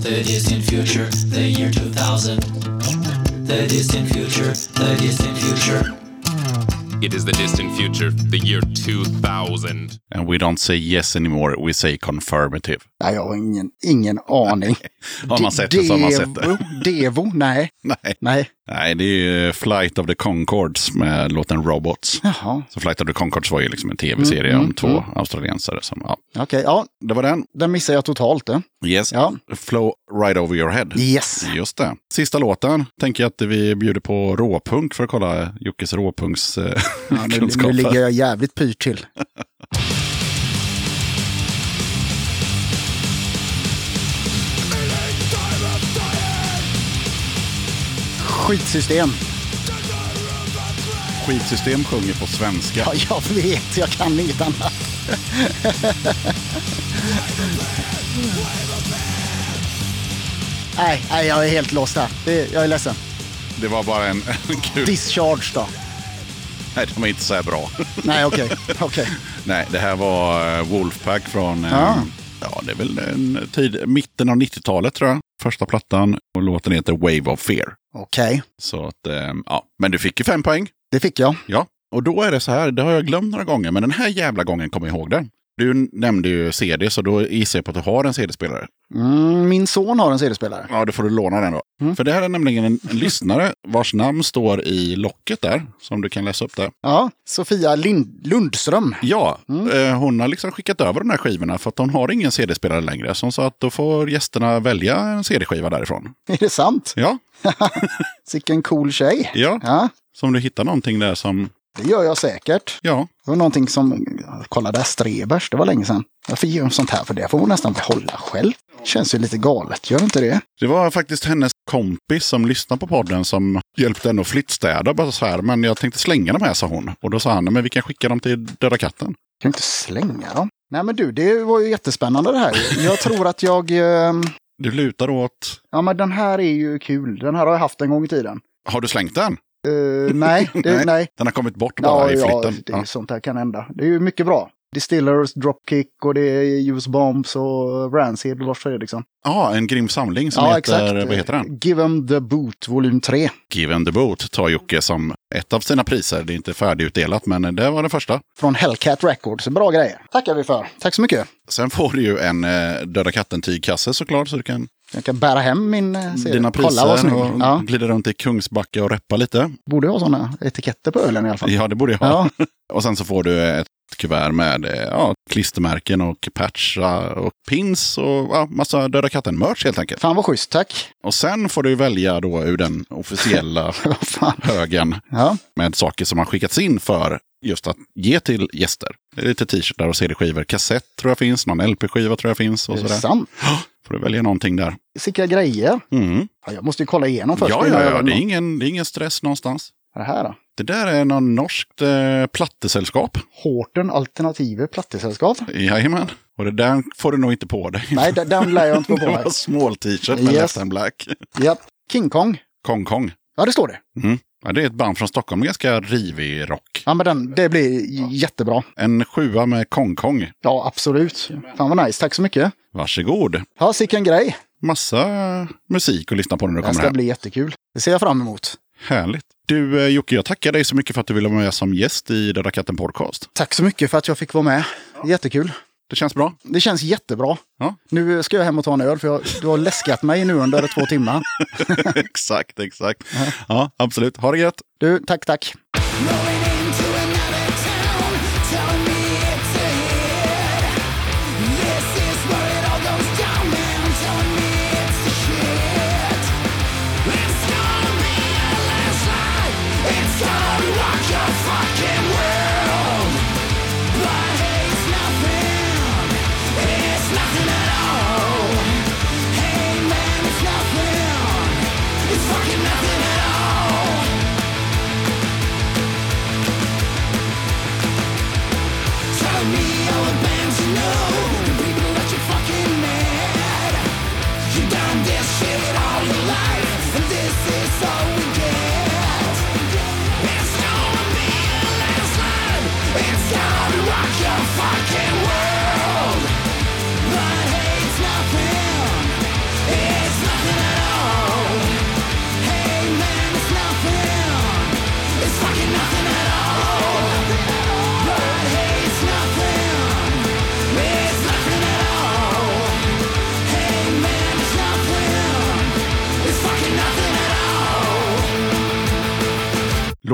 the distant future. The year 2000. The distant future. The distant future. It is the distant future, the year 2000. And we don't say yes anymore, we say confirmative. Nej, jag har ingen, ingen aning. Har man sett det så har man sett det. Devo? Devo? Nej. Nej. Nej. Nej, det är ju Flight of the Concords med låten Robots. Jaha. Så Flight of the Concords var ju liksom en tv-serie Mm, om mm, två mm. australiensare. Som, ja. Okej, ja. Det var den. Den missar jag totalt. Det. Yes. Ja. Flow right over your head. Yes. Just det. Sista låten tänker jag att vi bjuder på råpunk för att kolla Jockes råpunks eh, Ja, nu, nu ligger jag jävligt pyrt till. Skitsystem. Skitsystem sjunger på svenska. Ja, jag vet. Jag kan inget annat. nej, nej, jag är helt lost här. Det, jag är ledsen. Det var bara en, en kul... Discharge då. Nej, de är inte så här bra. Nej, okej. okej. Nej, det här var eh, Wolfpack från... eh, Ja. Ja, det är väl en tid, mitten av 90-talet tror jag. Första plattan. Och låten heter Wave of Fear. Okej, Så att, eh, ja. Men du fick ju fem poäng. det fick jag. Ja. Och då är det så här, det har jag glömt några gånger, men den här jävla gången kommer jag ihåg det. Du nämnde ju CD, så då gissar jag på att du har en CD-spelare. Mm, min son har en CD-spelare. Ja, då får du låna den då. Mm. För det här är nämligen en, en lyssnare vars namn står i locket där, som du kan läsa upp där. Ja, Sofia Lind- Lundström. Ja, Mm. eh, hon har liksom skickat över de här skivorna för att hon har ingen CD-spelare längre. Så hon sa att då får gästerna välja en CD-skiva därifrån. Är det sant? Ja, Vilken cool tjej. ja. Ja, Så om du hittar någonting där som, det gör jag säkert. ja, Det var någonting som, kolla där, Strebers, det var länge sedan. Jag fick ju sånt här för det får hon nästan behålla själv. Känns ju lite galet, gör inte det? Det var faktiskt hennes kompis som lyssnade på podden som hjälpte henne att flyttstäda. Bara så här, men jag tänkte slänga dem här, sa hon. Och då sa han, men vi kan skicka dem till Döda katten. Kan ju inte slänga dem. Nej men du, det var ju jättespännande det här. Jag tror att jag, ehm, Du lutar åt... ja men den här är ju kul. Den här har jag haft en gång i tiden. Har du slängt den? Eh, nej, det, nej. Den har kommit bort bara Ja, i ja, flytten. det är, Ja, sånt här kan hända. Det är ju mycket bra. Distillers, Dropkick och det är Use Bombs och Rancid och Lars Fredriksson. Ja, en grym samling som heter, vad heter den? Give 'em the boot, volym 3. Given the Boot tar Jocke som ett av sina priser. Det är inte färdigutdelat, men det var den första. Från Hellcat Records. Bra grejer. Tackar vi för. Tack så mycket. Sen får du ju en eh, Döda katten-tygkasse såklart, så du kan Jag kan bära hem min eh, serie. dina priser och Ja. glida runt i Kungsbacka och reppa lite. Borde ha sådana etiketter på ölen i alla fall. Ja, det borde jag ha. Ja. Och sen så får du ett kuvert med eh, ja, klistermärken och patchar och pins och ja, massa Döda katten-merch helt enkelt. Fan vad schysst, tack. Och sen får du välja då ur den officiella högen Ja. med saker som har skickats in för just att ge till gäster. Det är lite t-shirtar och CD-skivor. Kassett tror jag finns, någon LP-skiva tror jag finns. Och Det är sådär. sant. Får du välja någonting där. Vilka grejer. Mm. Ja, jag måste ju kolla igenom först. Ja, ja, ja, det är, ingen, det är ingen stress någonstans. Vad är det här då? Det där är någon norskt eh, plattesällskap. Horten Alternative Plattesällskap. Jajamän. Och det där får du nog inte på dig. Nej, den- den lär jag inte få på Det mig. var small t-shirt med Yes. Left and Black. Ja. King Kong. Kong Kong. Ja, det står det. Mm. Ja, det är ett band från Stockholm, ganska rivig rock. Ja, men den, det blir j- jättebra. En sjua med Kong Kong. Ja, absolut. Fan vad nice. Tack så mycket. Varsågod. Ja, sicken grej. Massa musik att lyssna på när du Det kommer ska hem. bli jättekul. Det ser jag fram emot. Härligt. Du eh, Jocke, jag tackar dig så mycket för att du ville vara med som gäst i Döda katten podcast. Tack så mycket för att jag fick vara med. Jättekul. Det känns bra. Det känns jättebra. Ja. Nu ska jag hem och ta en öl för jag, du har läskat mig nu under två timmar. exakt, exakt. Ja, absolut. Ha det gött. Du, tack, tack.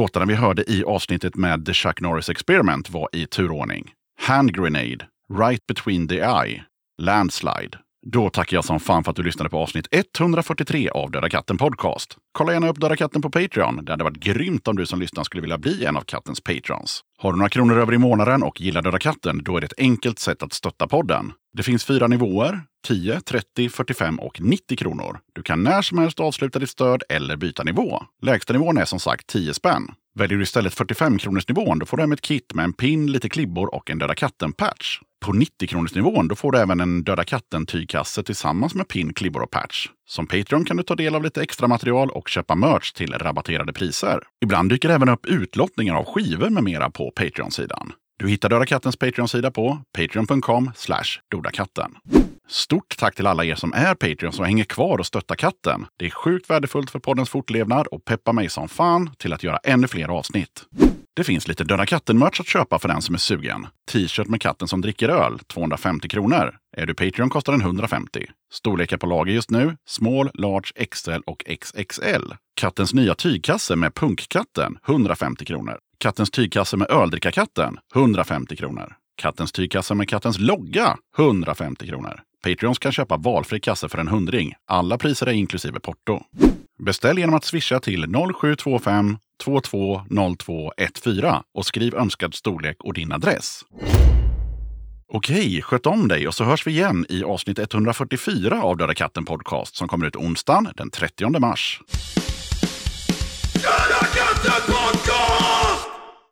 Låtarna vi hörde i avsnittet med The Chuck Norris Experiment var i turordning. Hand Grenade, Right Between the Eye, Landslide. Då tackar jag som fan för att du lyssnade på avsnitt 143 av Döda katten Podcast. Kolla gärna upp Döda katten på Patreon. Det hade varit grymt om du som lyssnar skulle vilja bli en av kattens patrons. Har du några kronor över i månaden och gillar Döda katten, då är det ett enkelt sätt att stötta podden. Det finns fyra nivåer, 10, 30, 45 och 90 kronor. Du kan när som helst avsluta ditt stöd eller byta nivå. Lägsta nivån är som sagt 10 spänn. Väljer du istället 45 kronors nivån då får du hem ett kit med en pin, lite klibbor och en Döda katten-patch. På 90-kronorsnivån då får du även en Döda katten-tygkasse tillsammans med pin, klibbor och patch. Som Patreon kan du ta del av lite extra material och köpa merch till rabatterade priser. Ibland dyker det även upp utlottningar av skivor med mera på Patreon-sidan. Du hittar Döda kattens Patreon-sida på patreon.com dodakatten. Stort tack till alla er som är Patreon som hänger kvar och stöttar katten. Det är sjukt värdefullt för poddens fortlevnad och peppar mig som fan till att göra ännu fler avsnitt. Det finns lite Döda katten-merch att köpa för den som är sugen. T-shirt med katten som dricker öl, 250 kronor. Är du Patreon kostar den 150. Storlekar på lager just nu, small, large, XL och XXL. Kattens nya tygkasse med punkkatten, 150 kronor. Kattens tygkasse med öldrickarkatten, 150 kronor. Kattens tygkasse med kattens logga, 150 kronor. Patreons kan köpa valfri kasse för en hundring. Alla priser är inklusive porto. Beställ genom att swisha till 0725 220214 och skriv önskad storlek och din adress. Okej, sköt om dig och så hörs vi igen i avsnitt 144 av Döda katten podcast som kommer ut onsdagen den 30 mars. Döda katten podcast!